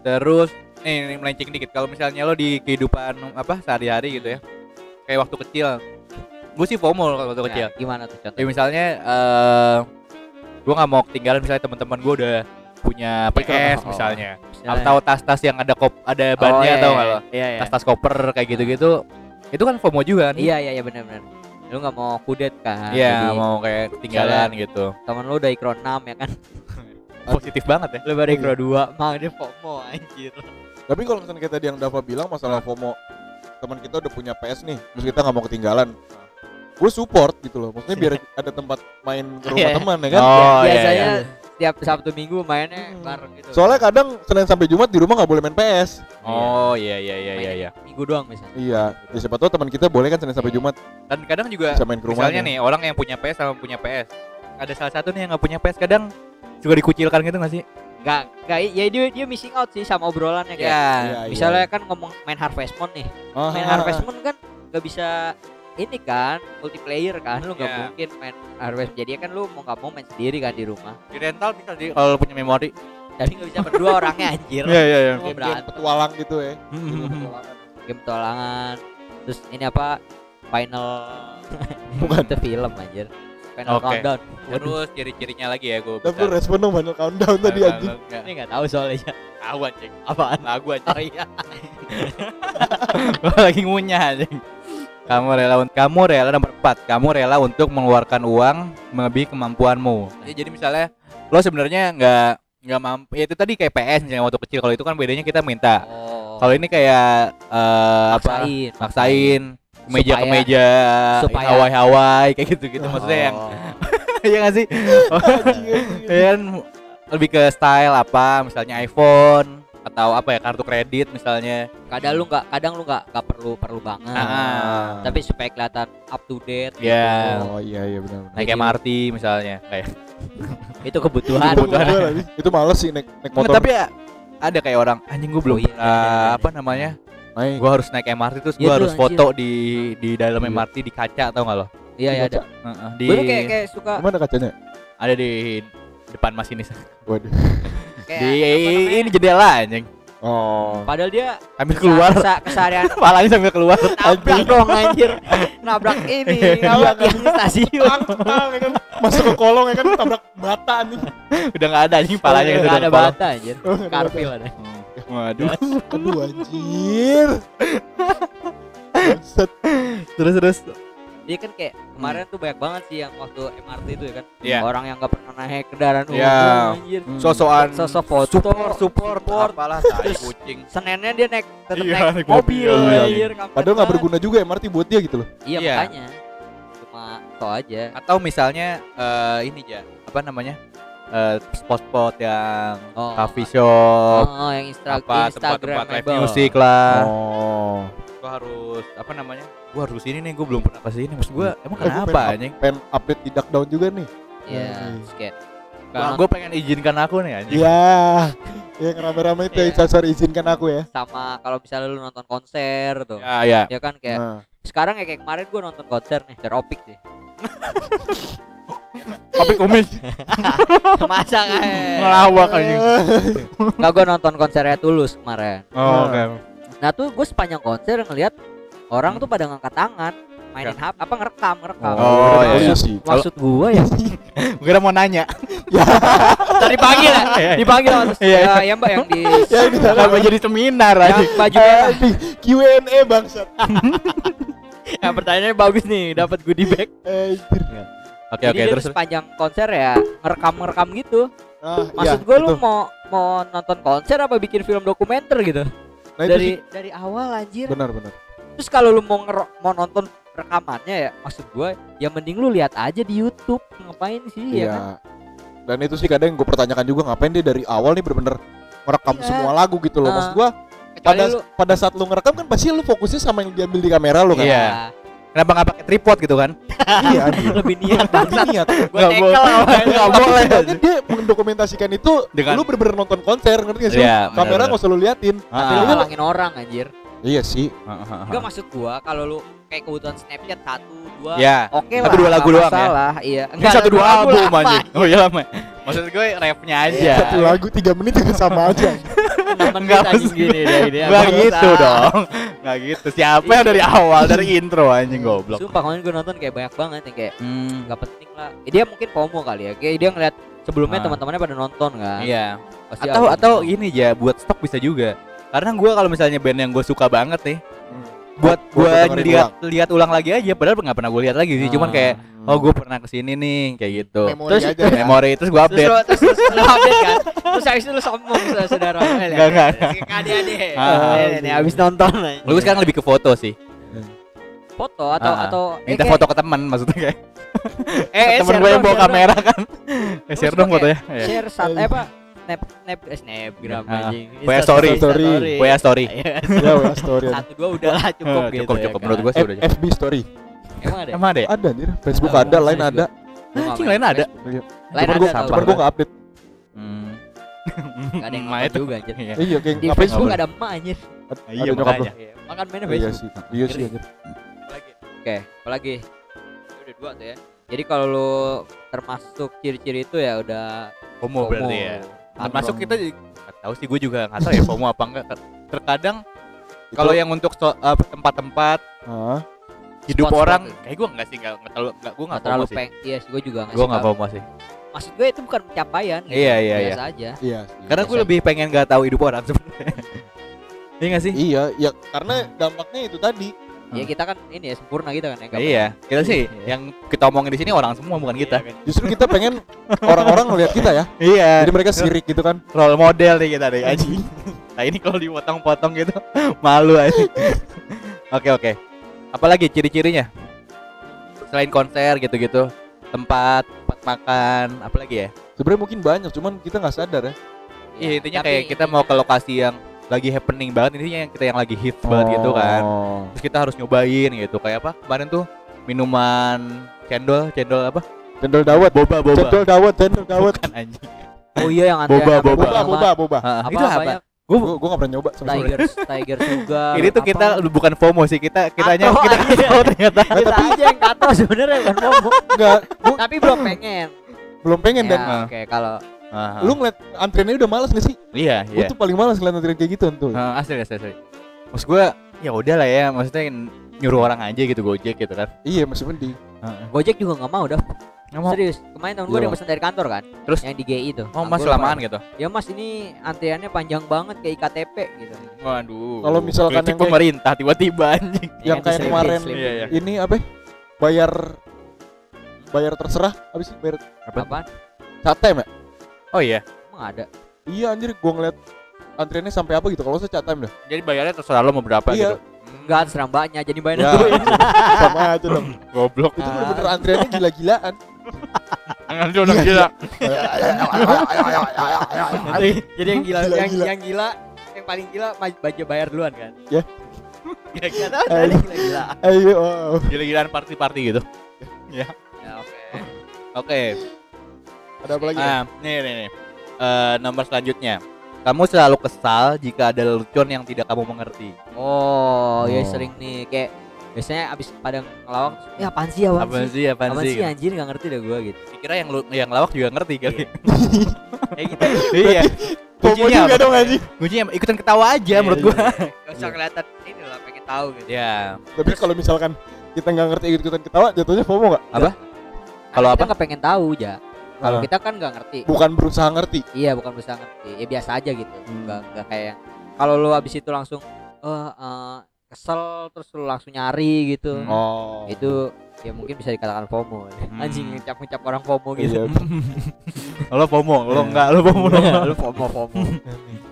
[SPEAKER 4] Terus nih, nih melenceng dikit. Kalau misalnya lo di kehidupan apa sehari-hari gitu ya, kayak waktu kecil. Gue sih FOMO kalau waktu
[SPEAKER 2] Nah,
[SPEAKER 4] kecil.
[SPEAKER 2] gimana tuh contoh
[SPEAKER 4] Ya misalnya eh gue nggak mau ketinggalan misalnya teman-teman gue udah punya PS
[SPEAKER 2] oh.
[SPEAKER 4] misalnya.
[SPEAKER 2] Misalnya-
[SPEAKER 4] atau tas-tas yang ada kop ada bannya
[SPEAKER 2] Oh, iya,
[SPEAKER 4] atau
[SPEAKER 2] iya,
[SPEAKER 4] nggak lo?
[SPEAKER 2] iya, iya.
[SPEAKER 4] tas-tas koper kayak gitu-gitu itu kan FOMO juga kan?
[SPEAKER 2] Iya iya iya benar-benar. Lu nggak mau kudet kan?
[SPEAKER 4] Iya mau kayak ketinggalan gitu.
[SPEAKER 2] temen lu udah ikro 6 ya kan
[SPEAKER 4] positif banget ya
[SPEAKER 2] lu baru ikro 2 mang dia FOMO anjir
[SPEAKER 3] Tapi kalau misalnya kayak tadi yang Dava bilang masalah FOMO, teman kita udah punya PS nih, terus kita nggak mau ketinggalan. Gue support gitu loh, maksudnya biar ada tempat main ke rumah
[SPEAKER 2] Iya.
[SPEAKER 3] teman ya kan.
[SPEAKER 4] oh iya,
[SPEAKER 2] biasanya
[SPEAKER 4] iya.
[SPEAKER 2] setiap Sabtu Minggu mainnya
[SPEAKER 3] Hmm.
[SPEAKER 2] bareng gitu
[SPEAKER 3] Soalnya kadang Senin sampai Jumat di rumah nggak boleh main PS.
[SPEAKER 4] oh iya iya iya iya iya
[SPEAKER 2] Minggu doang misalnya
[SPEAKER 3] Iya, ya siapa tahu teman kita boleh kan Senin sampai
[SPEAKER 2] Iya.
[SPEAKER 3] Jumat
[SPEAKER 4] dan kadang juga
[SPEAKER 3] bisa main ke rumahnya.
[SPEAKER 4] misalnya nih orang yang punya PS sama punya PS ada salah satu nih yang nggak punya PS kadang juga dikucilkan gitu nggak sih?
[SPEAKER 2] Nggak nggak ya dia dia missing out sih sama obrolannya kayak
[SPEAKER 3] Iya,
[SPEAKER 2] misalnya kan ngomong main Harvest Moon nih.
[SPEAKER 3] Ah,
[SPEAKER 2] main Harvest. Moon kan nggak bisa ini kan multiplayer kan lu nggak
[SPEAKER 4] Iya.
[SPEAKER 2] mungkin main Harvest jadi kan lu mau nggak mau main sendiri kan di rumah.
[SPEAKER 4] Di rental bisa sih kalau punya memori.
[SPEAKER 2] Tapi nggak bisa berdua orangnya anjir.
[SPEAKER 4] Iya iya iya.
[SPEAKER 3] Petualang gitu ya. Game petualangan.
[SPEAKER 2] game petualangan. Terus ini apa? Final.
[SPEAKER 3] Bukan.
[SPEAKER 2] itu film anjir final
[SPEAKER 4] Oke.
[SPEAKER 2] countdown.
[SPEAKER 4] Terus ciri-cirinya lagi ya gue
[SPEAKER 3] Tapi lu respon dong Final Countdown tadi anjing.
[SPEAKER 2] ini nggak tahu soalnya.
[SPEAKER 4] Tahu anjing.
[SPEAKER 2] Apaan?
[SPEAKER 4] Lagu
[SPEAKER 2] oh
[SPEAKER 4] aja
[SPEAKER 2] iya
[SPEAKER 4] lagi ngunyah anjing. Kamu rela kamu rela nomor 4 kamu rela untuk mengeluarkan uang melebihi kemampuanmu. Ya, jadi misalnya lo sebenarnya nggak nggak mampu ya itu tadi kayak PS misalnya waktu kecil. Kalau itu kan bedanya kita minta.
[SPEAKER 2] Oh.
[SPEAKER 4] Kalau ini kayak eh, apa?
[SPEAKER 2] Maksain
[SPEAKER 4] meja ke
[SPEAKER 2] Supaya-
[SPEAKER 4] meja
[SPEAKER 2] supaya-
[SPEAKER 4] Hawaii Hawaii kayak gitu gitu maksudnya yang
[SPEAKER 2] Oh.
[SPEAKER 4] Iya gak sih? ya kan lebih ke style apa misalnya iPhone atau apa ya kartu kredit misalnya
[SPEAKER 2] kadang lu nggak kadang lu nggak nggak perlu perlu banget
[SPEAKER 4] Ah.
[SPEAKER 2] tapi supaya kelihatan up to date
[SPEAKER 4] Ya.
[SPEAKER 2] gitu.
[SPEAKER 3] Oh iya iya benar. benar.
[SPEAKER 4] naik
[SPEAKER 2] Jadi-
[SPEAKER 4] MRT misalnya kayak
[SPEAKER 2] itu kebutuhan
[SPEAKER 3] Itu kebutuhan. Itu males sih naik naik
[SPEAKER 4] Nggak,
[SPEAKER 3] motor.
[SPEAKER 4] tapi ya ada kayak orang anjing gue belum
[SPEAKER 2] Oh iya, ada, ada, ada.
[SPEAKER 4] apa namanya
[SPEAKER 3] Naik.
[SPEAKER 4] gue harus naik MRT terus gue
[SPEAKER 2] Iya tuh,
[SPEAKER 4] harus
[SPEAKER 2] anjir.
[SPEAKER 4] foto di di dalam
[SPEAKER 3] Iya.
[SPEAKER 4] MRT di kaca tau gak lo?
[SPEAKER 2] Iya iya ada.
[SPEAKER 4] Heeh, di
[SPEAKER 2] kayak kayak suka
[SPEAKER 3] Gimana kacanya?
[SPEAKER 4] ada di depan masinis
[SPEAKER 3] Waduh.
[SPEAKER 4] di ini jendela anjing.
[SPEAKER 3] Oh.
[SPEAKER 2] padahal dia
[SPEAKER 4] sambil keluar.
[SPEAKER 2] kesa- keseharian.
[SPEAKER 4] Palanya sambil keluar.
[SPEAKER 2] Nabrak dong anjir. Nabrak ini nabrak
[SPEAKER 3] Iya,
[SPEAKER 2] di stasiun.
[SPEAKER 3] Tang, ya kan? Masuk ke kolong ya kan? Tabrak bata nih.
[SPEAKER 4] udah nggak ada anjing palanya gitu
[SPEAKER 2] nggak ada
[SPEAKER 4] udah kepala.
[SPEAKER 2] bata anjir.
[SPEAKER 3] Ada.
[SPEAKER 2] Karpil ada
[SPEAKER 4] waduh
[SPEAKER 3] Aduh anjir.
[SPEAKER 4] Terus terus
[SPEAKER 2] dia kan kayak kemarin tuh banyak banget sih yang waktu MRT itu ya kan
[SPEAKER 4] Iya.
[SPEAKER 2] orang yang nggak pernah naik kendaraan umum
[SPEAKER 4] Iya.
[SPEAKER 2] anjir
[SPEAKER 3] Hmm.
[SPEAKER 4] sosokan
[SPEAKER 2] Sosok foto,
[SPEAKER 4] support support
[SPEAKER 2] support.
[SPEAKER 4] apalah tai kucing
[SPEAKER 2] Senennya dia naik tetap
[SPEAKER 4] Iya,
[SPEAKER 2] naik,
[SPEAKER 4] naik
[SPEAKER 2] mobil,
[SPEAKER 4] mobil. Iya,
[SPEAKER 2] anjir
[SPEAKER 3] Padahal nggak berguna juga MRT buat dia gitu loh.
[SPEAKER 2] iya,
[SPEAKER 4] Iya.
[SPEAKER 2] makanya cuma to aja
[SPEAKER 4] atau misalnya eh, ini ya apa namanya eh, spot-spot yang
[SPEAKER 2] oh,
[SPEAKER 4] coffee shop
[SPEAKER 2] oh yang Instra
[SPEAKER 4] apa tempat-tempat live music lah
[SPEAKER 3] Oh.
[SPEAKER 4] gua harus apa namanya gua harus ini nih gua belum pernah ke sini maksud gua emang
[SPEAKER 3] Eh,
[SPEAKER 4] kenapa anjing
[SPEAKER 3] Pengen update di Duck Down juga nih.
[SPEAKER 2] Iya,
[SPEAKER 3] Hmm.
[SPEAKER 2] kayak
[SPEAKER 4] Gua,
[SPEAKER 2] kalau
[SPEAKER 4] gua pengen izinkan aku nih anjing
[SPEAKER 3] Iya. Yang rame-rame itu
[SPEAKER 2] Iya.
[SPEAKER 3] yang sasar izinkan aku ya.
[SPEAKER 2] sama kalau misalnya lu nonton konser tuh
[SPEAKER 4] ya ya
[SPEAKER 2] ya kan kayak
[SPEAKER 3] Nah,
[SPEAKER 2] sekarang ya kayak kemarin gue nonton konser nih konser opik sih
[SPEAKER 4] Topik kumis
[SPEAKER 2] masa kayak
[SPEAKER 4] ngelawak anjing.
[SPEAKER 2] nggak gue nonton konsernya tulus kemarin
[SPEAKER 4] Oh, oke.
[SPEAKER 2] nah tuh gue sepanjang konser ngeliat orang tuh pada ngangkat tangan mainin HP apa ngerekam ngerekam
[SPEAKER 4] Oh, iya, iya.
[SPEAKER 3] sih.
[SPEAKER 2] maksud gue ya
[SPEAKER 4] Gue udah mau nanya.
[SPEAKER 2] dipanggil ya dipanggil sama terus,
[SPEAKER 4] Iya,
[SPEAKER 2] ya, ya mbak yang di
[SPEAKER 3] Ya
[SPEAKER 4] jadi seminar
[SPEAKER 2] yang
[SPEAKER 4] anjing?
[SPEAKER 2] baju
[SPEAKER 3] Anjing, Q&A bangsat.
[SPEAKER 2] yang pertanyaannya bagus nih dapat goodie bag
[SPEAKER 4] Oke, oke,
[SPEAKER 2] Jadi dia
[SPEAKER 4] terus
[SPEAKER 2] sepanjang konser ya ngerekam ngerekam gitu
[SPEAKER 3] Ah,
[SPEAKER 2] maksud
[SPEAKER 3] iya,
[SPEAKER 2] gue lu mau mau nonton konser apa bikin film dokumenter gitu
[SPEAKER 3] Nah,
[SPEAKER 2] dari
[SPEAKER 3] sih.
[SPEAKER 2] dari awal anjir
[SPEAKER 3] benar benar.
[SPEAKER 2] terus kalau lu mau mau nonton rekamannya ya maksud gue ya mending lu lihat aja di YouTube ngapain sih ya kan
[SPEAKER 3] Iya. Dan itu sih kadang gue pertanyakan juga ngapain dia dari awal nih bener-bener ngerekam
[SPEAKER 2] Iya.
[SPEAKER 3] semua lagu gitu loh.
[SPEAKER 2] Ah.
[SPEAKER 3] Maksud gua
[SPEAKER 2] kecuali
[SPEAKER 3] pada
[SPEAKER 2] lu
[SPEAKER 3] pada saat lu ngerekam kan pasti lu fokusnya sama yang diambil di kamera lu kan.
[SPEAKER 4] Iya. Kenapa nggak pakai tripod gitu kan?
[SPEAKER 3] iya anjir.
[SPEAKER 2] lebih niat
[SPEAKER 3] Tapi niat.
[SPEAKER 4] Nggak boleh. Nggak
[SPEAKER 3] Tapi
[SPEAKER 4] boleh.
[SPEAKER 3] dia mendokumentasikan itu
[SPEAKER 4] Dengan-
[SPEAKER 3] lu bener-bener nonton konser ngerti gak sih?
[SPEAKER 4] Iya,
[SPEAKER 3] Lu? kamera nggak usah lu liatin.
[SPEAKER 2] tapi
[SPEAKER 4] Ah.
[SPEAKER 2] lu ngalangin orang anjir
[SPEAKER 3] Iya sih.
[SPEAKER 2] Enggak maksud gua kalau lu kayak kebutuhan Snapchat satu dua
[SPEAKER 4] Ya.
[SPEAKER 2] oke
[SPEAKER 4] Satu
[SPEAKER 2] lah
[SPEAKER 4] dua lagu doang ya?
[SPEAKER 2] masalah iya
[SPEAKER 4] Ini satu dua
[SPEAKER 2] lagu
[SPEAKER 4] album anjing. Oh iya lama. Maksud gue rapnya aja.
[SPEAKER 3] Satu lagu tiga menit juga sama aja.
[SPEAKER 4] Enggak
[SPEAKER 2] gini deh ini
[SPEAKER 4] Enggak gitu dong. Enggak gitu. Siapa yang dari awal dari intro anjing goblok.
[SPEAKER 2] Sumpah kemarin gue nonton kayak banyak banget yang kayak
[SPEAKER 4] Hmm.
[SPEAKER 2] nggak penting lah. Eh, dia mungkin FOMO kali ya. Kayak dia ngeliat sebelumnya
[SPEAKER 4] Ah.
[SPEAKER 2] teman-temannya pada nonton kan.
[SPEAKER 4] Iya.
[SPEAKER 2] Pasti
[SPEAKER 4] Atau atau ini ya buat stok bisa juga. Karena gue kalau misalnya band yang gue suka banget nih, buat gue lihat lihat ulang lagi aja. Padahal nggak pernah gue lihat lagi sih. Cuman
[SPEAKER 2] Ah.
[SPEAKER 4] kayak oh gue pernah ke sini nih kayak gitu.
[SPEAKER 3] Memori
[SPEAKER 2] Terus-
[SPEAKER 3] aja. ya.
[SPEAKER 4] Memori terus gue
[SPEAKER 2] terus
[SPEAKER 4] update.
[SPEAKER 2] lu, terus, terus lu update kan terus habis itu lu sombong sama saudara
[SPEAKER 4] Nggak, nggak,
[SPEAKER 2] nggak adik-adik
[SPEAKER 4] Ah.
[SPEAKER 2] Nih, nih habis nonton.
[SPEAKER 4] Lu sekarang lebih ke foto sih.
[SPEAKER 2] foto atau
[SPEAKER 4] Ah,
[SPEAKER 2] atau
[SPEAKER 4] Minta
[SPEAKER 2] kayak-
[SPEAKER 4] foto ke teman maksudnya kayak.
[SPEAKER 2] eh, eh,
[SPEAKER 4] temen
[SPEAKER 2] share
[SPEAKER 4] gue yang bawa kamera kan. Eh, share
[SPEAKER 2] Terus
[SPEAKER 4] dong fotonya. Iya.
[SPEAKER 2] share sat eh, apa snap snap eh, snapgram
[SPEAKER 4] Ah.
[SPEAKER 2] anjing
[SPEAKER 4] WA
[SPEAKER 2] Insta
[SPEAKER 4] story.
[SPEAKER 3] Story.
[SPEAKER 4] WA story.
[SPEAKER 2] Iya.
[SPEAKER 3] Ya, wah, story. aja.
[SPEAKER 2] satu dua udah lah cukup gitu
[SPEAKER 4] cukup
[SPEAKER 2] ya
[SPEAKER 4] cukup
[SPEAKER 2] kan.
[SPEAKER 4] menurut gue sih
[SPEAKER 3] F-
[SPEAKER 4] udah.
[SPEAKER 3] FB story.
[SPEAKER 2] emang ada ya?
[SPEAKER 4] Emang ada ya?
[SPEAKER 3] Ada anjir. Facebook
[SPEAKER 2] Ah,
[SPEAKER 3] ada, lain ada.
[SPEAKER 2] Gua
[SPEAKER 4] Anjing,
[SPEAKER 2] main
[SPEAKER 4] lain ada.
[SPEAKER 3] Iya.
[SPEAKER 2] lain ada
[SPEAKER 3] gua cuman
[SPEAKER 2] gua.
[SPEAKER 3] gua enggak update.
[SPEAKER 4] Hmm.
[SPEAKER 2] Nggak ada yang
[SPEAKER 4] Ma,
[SPEAKER 2] nonton
[SPEAKER 4] itu.
[SPEAKER 2] juga anjir
[SPEAKER 4] Iya.
[SPEAKER 3] Iya, kayak
[SPEAKER 2] di Facebook ada emak anjir
[SPEAKER 4] Iya,
[SPEAKER 3] nyokap
[SPEAKER 4] makanya.
[SPEAKER 2] Iya, makan mainnya
[SPEAKER 3] Iya
[SPEAKER 2] Facebook
[SPEAKER 3] sih. Iya sih anjir.
[SPEAKER 2] Oke, apalagi? Itu Udah dua tuh ya. Jadi kalau lu termasuk ciri-ciri itu ya udah
[SPEAKER 4] FOMO berarti ya. Termasuk kita nggak tahu sih gue juga nggak tahu ya FOMO apa enggak. Terkadang kalau yang untuk so- eh, tempat-tempat
[SPEAKER 3] Ah,
[SPEAKER 4] hidup
[SPEAKER 2] Spot-spot
[SPEAKER 4] orang
[SPEAKER 2] itu.
[SPEAKER 4] kayak gue enggak sih enggak terlalu enggak gue
[SPEAKER 2] nggak
[SPEAKER 4] enggak
[SPEAKER 2] terlalu peng. Iya, sih, gue juga nggak
[SPEAKER 4] Gue
[SPEAKER 2] suka.
[SPEAKER 4] enggak FOMO sih.
[SPEAKER 2] Maksud gue itu bukan pencapaian gitu.
[SPEAKER 4] Iya, iya, iya.
[SPEAKER 2] Biasa aja.
[SPEAKER 3] iya.
[SPEAKER 4] Karena gue lebih pengen nggak tahu hidup orang sebenarnya. Iya nggak sih?
[SPEAKER 3] Iya, ya karena dampaknya itu tadi.
[SPEAKER 2] Ya kita kan ini ya sempurna gitu kan ya.
[SPEAKER 4] Iya, kita sih
[SPEAKER 2] Iya.
[SPEAKER 4] yang kita omongin di sini orang semua bukan kita.
[SPEAKER 3] Justru kita pengen orang-orang ngelihat kita ya.
[SPEAKER 4] Iya.
[SPEAKER 3] Jadi mereka sirik gitu kan.
[SPEAKER 4] role model nih kita deh anjing. Nah ini kalau dipotong-potong gitu malu aja. Oke oke. Apalagi ciri-cirinya? Selain konser gitu-gitu, tempat, tempat makan, apalagi ya?
[SPEAKER 3] Sebenarnya mungkin banyak, cuman kita nggak sadar ya.
[SPEAKER 4] Iya intinya
[SPEAKER 2] tapi
[SPEAKER 4] kayak kita mau ke lokasi yang lagi happening banget intinya yang kita yang lagi hits banget gitu kan.
[SPEAKER 3] Oh.
[SPEAKER 4] Terus kita harus nyobain gitu kayak apa? Kemarin tuh minuman cendol, cendol apa?
[SPEAKER 3] Cendol dawet.
[SPEAKER 4] Boba boba.
[SPEAKER 3] Cendol dawet, cendol dawet.
[SPEAKER 4] Kan anjing.
[SPEAKER 2] Oh iya yang antrian
[SPEAKER 4] Boba,
[SPEAKER 2] apa-
[SPEAKER 4] boba.
[SPEAKER 3] Boba, boba, boba.
[SPEAKER 4] Ah,
[SPEAKER 2] Apa,
[SPEAKER 4] itu apa?
[SPEAKER 2] banyak
[SPEAKER 3] Gue gue nggak pernah nyoba sama.
[SPEAKER 2] Tiger Tiger Sugar.
[SPEAKER 4] Ini tuh
[SPEAKER 2] apa?
[SPEAKER 4] kita bukan FOMO sih, kita kitanya
[SPEAKER 2] Atau
[SPEAKER 4] kita
[SPEAKER 2] aja.
[SPEAKER 4] tahu ternyata.
[SPEAKER 2] kita aja yang kata sebenarnya bukan FOMO.
[SPEAKER 3] Enggak, gua
[SPEAKER 2] Tapi belum pengen.
[SPEAKER 3] belum pengen dan
[SPEAKER 2] Ya, oke kalau
[SPEAKER 4] Ah,
[SPEAKER 3] lu ngeliat antriannya udah males gak sih?
[SPEAKER 4] iya,
[SPEAKER 3] Gue
[SPEAKER 4] iya.
[SPEAKER 3] tuh paling males ngeliat antrian kayak gitu tuh.
[SPEAKER 4] Ah, asli asli asli. Maksud gua ya udah lah ya, maksudnya nyuruh orang aja gitu Gojek gitu kan.
[SPEAKER 3] Iya, masih mending.
[SPEAKER 2] Gojek juga nggak mau dah.
[SPEAKER 4] Nggak mau.
[SPEAKER 2] Serius. Kemarin temen gue
[SPEAKER 3] Iya,
[SPEAKER 2] ada yang pesan dari kantor kan.
[SPEAKER 4] Terus?
[SPEAKER 2] yang di GI tuh.
[SPEAKER 4] Oh,
[SPEAKER 2] Nah,
[SPEAKER 4] mas lamaan gitu.
[SPEAKER 2] Ya mas ini antriannya panjang banget kayak IKTP gitu.
[SPEAKER 4] Waduh.
[SPEAKER 3] Kalau misalkan
[SPEAKER 4] kritik
[SPEAKER 3] yang kayak-
[SPEAKER 4] pemerintah tiba-tiba anjing.
[SPEAKER 3] Yang
[SPEAKER 2] Ganti
[SPEAKER 3] kayak kemarin
[SPEAKER 2] slim.
[SPEAKER 4] Iya, iya.
[SPEAKER 3] Ini apa? ya? Bayar bayar terserah habis bayar
[SPEAKER 2] Apaan?
[SPEAKER 3] catem ya?
[SPEAKER 4] Oh iya.
[SPEAKER 2] Emang ada.
[SPEAKER 3] Iya anjir gua ngeliat antriannya sampai apa gitu kalau saya catem dah.
[SPEAKER 4] Jadi bayarnya terserah lo mau berapa
[SPEAKER 3] Iya.
[SPEAKER 4] gitu.
[SPEAKER 2] Enggak serang mbaknya jadi bayar
[SPEAKER 3] Ya.
[SPEAKER 2] dulu.
[SPEAKER 3] sama aja dong.
[SPEAKER 4] Goblok.
[SPEAKER 3] Itu bener-bener antriannya gila-gilaan.
[SPEAKER 4] Nanti udah gila.
[SPEAKER 2] Nanti jadi yang gila,
[SPEAKER 3] Gila,
[SPEAKER 2] yang
[SPEAKER 3] gila.
[SPEAKER 2] yang gila yang paling gila maj- baca bayar duluan kan.
[SPEAKER 3] Ya.
[SPEAKER 2] Gila-gila tadi gila-gila.
[SPEAKER 3] Ayo, wow.
[SPEAKER 4] Gila-gilaan party-party gitu.
[SPEAKER 2] Ya oke.
[SPEAKER 4] Oke.
[SPEAKER 3] Ada apa lagi?
[SPEAKER 4] Nah, nih nih nih. Eh, nomor selanjutnya. Kamu selalu kesal jika ada lelucon yang tidak kamu mengerti.
[SPEAKER 2] Oh, ya
[SPEAKER 3] Oh.
[SPEAKER 2] sering nih kayak biasanya abis pada ngelawak ya apaan sih apaan,
[SPEAKER 4] Apa
[SPEAKER 2] sih
[SPEAKER 4] sih apaan
[SPEAKER 2] apaan
[SPEAKER 4] sih?
[SPEAKER 2] sih anjir nggak ngerti dah gua gitu
[SPEAKER 4] Dikira yang lu yang lawak juga ngerti kali.
[SPEAKER 2] kayak gitu
[SPEAKER 4] Iya.
[SPEAKER 3] Pomo
[SPEAKER 4] Kuncinya
[SPEAKER 3] juga
[SPEAKER 4] apa?
[SPEAKER 3] dong anjing.
[SPEAKER 4] Kuncinya ikutan ketawa aja menurut gua.
[SPEAKER 2] gak usah kelihatan ini lah pengen tahu gitu
[SPEAKER 4] Ya.
[SPEAKER 3] Tapi kalau misalkan kita nggak ngerti ikut-ikutan ketawa, jatuhnya FOMO nggak?
[SPEAKER 4] Apa? Kalau
[SPEAKER 2] kita
[SPEAKER 4] apa?
[SPEAKER 2] nggak pengen tahu ja kalau
[SPEAKER 3] Ah.
[SPEAKER 2] kita kan nggak ngerti
[SPEAKER 3] Bukan berusaha ngerti.
[SPEAKER 2] iya bukan bisa ngerti ya biasa aja gitu
[SPEAKER 3] Hmm.
[SPEAKER 2] nggak nggak kayak yang- kalau lu abis itu langsung eh eh, kesel terus lu langsung nyari gitu
[SPEAKER 4] Hmm.
[SPEAKER 3] Oh.
[SPEAKER 2] itu ya mungkin bisa dikatakan FOMO
[SPEAKER 4] Hmm.
[SPEAKER 2] anjing ngecap ngecap orang FOMO gitu
[SPEAKER 3] Iya.
[SPEAKER 4] lo FOMO, lo enggak, lo FOMO lo enggak.
[SPEAKER 2] lu FOMO FOMO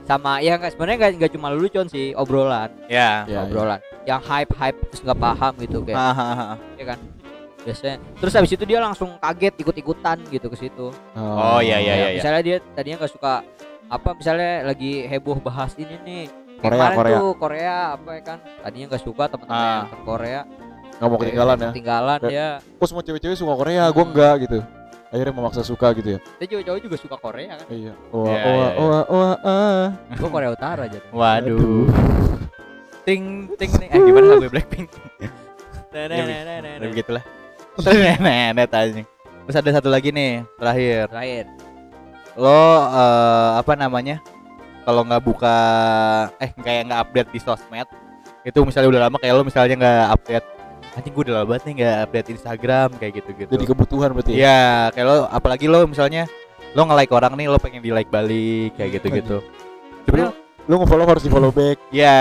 [SPEAKER 2] sama ya nggak sebenarnya nggak nggak cuma lu Con sih obrolan
[SPEAKER 4] Ya.
[SPEAKER 3] Ya,
[SPEAKER 2] obrolan yang hype hype terus nggak paham gitu kayak ya kan biasanya terus habis itu dia langsung kaget ikut ikutan gitu ke situ
[SPEAKER 4] Oh, iya, iya,
[SPEAKER 2] Ya,
[SPEAKER 4] iya.
[SPEAKER 2] misalnya dia tadinya nggak suka apa misalnya lagi heboh bahas ini nih
[SPEAKER 3] Korea,
[SPEAKER 2] kemarin
[SPEAKER 3] Korea.
[SPEAKER 2] tuh Korea apa ya kan tadinya nggak suka teman-teman
[SPEAKER 4] Ah.
[SPEAKER 2] yang Korea
[SPEAKER 3] Nggak mau ketinggalan ya.
[SPEAKER 2] ketinggalan dia
[SPEAKER 3] Kok semua cewek-cewek suka Korea, gue enggak gitu. Akhirnya memaksa suka gitu ya.
[SPEAKER 2] dia cowok-cowok juga suka Korea kan
[SPEAKER 3] Iya. Wah,
[SPEAKER 4] Iya,
[SPEAKER 3] wah,
[SPEAKER 4] iya, iya.
[SPEAKER 3] wah, wah, ah.
[SPEAKER 2] gua Korea Utara aja
[SPEAKER 4] Waduh. Ting ting ting. Eh gimana lagu Blackpink? Ya, begitulah. Terus nenek tanya. Terus ada satu lagi nih terakhir.
[SPEAKER 2] terakhir
[SPEAKER 4] Lo eh, apa namanya? Kalau nggak buka eh kayak nggak update di sosmed itu misalnya udah lama kayak lo misalnya nggak update anjing gue udah lama banget nih nggak update Instagram kayak gitu gitu
[SPEAKER 3] Jadi kebutuhan berarti. ya?
[SPEAKER 4] Iya, kayak lo apalagi lo misalnya lo nge-like orang nih lo pengen di like balik kayak gitu gitu. Sebenarnya
[SPEAKER 3] Lu nge-follow harus di-follow back.
[SPEAKER 4] ya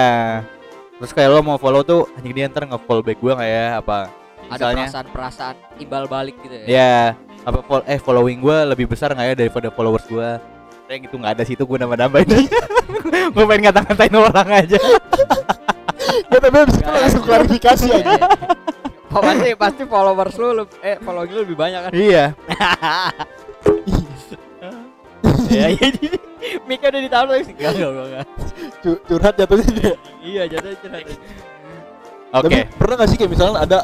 [SPEAKER 4] terus kayak lo mau follow tuh anjing dia ntar nge-follow back gua nggak ya apa
[SPEAKER 2] ada perasaan-perasaan timbal balik gitu ya?
[SPEAKER 4] Ya apa fol- eh following gua lebih besar nggak ya daripada followers gua? Kayak gitu nggak ada situ gua nambah nambahin gua pengen ngata-ngatain orang aja.
[SPEAKER 3] Ya tapi abis itu langsung klarifikasi aja.
[SPEAKER 2] Oh, pasti pasti followers lu eh following lu lebih banyak kan?
[SPEAKER 4] Iya. Ya iya jadi
[SPEAKER 2] Mika udah ditaruh. Sih enggak enggak enggak, enggak.
[SPEAKER 3] Cu- Curhat jatuhnya. Dia.
[SPEAKER 2] iya jadi curhat
[SPEAKER 4] oke
[SPEAKER 3] Tapi pernah gak sih kayak misalnya ada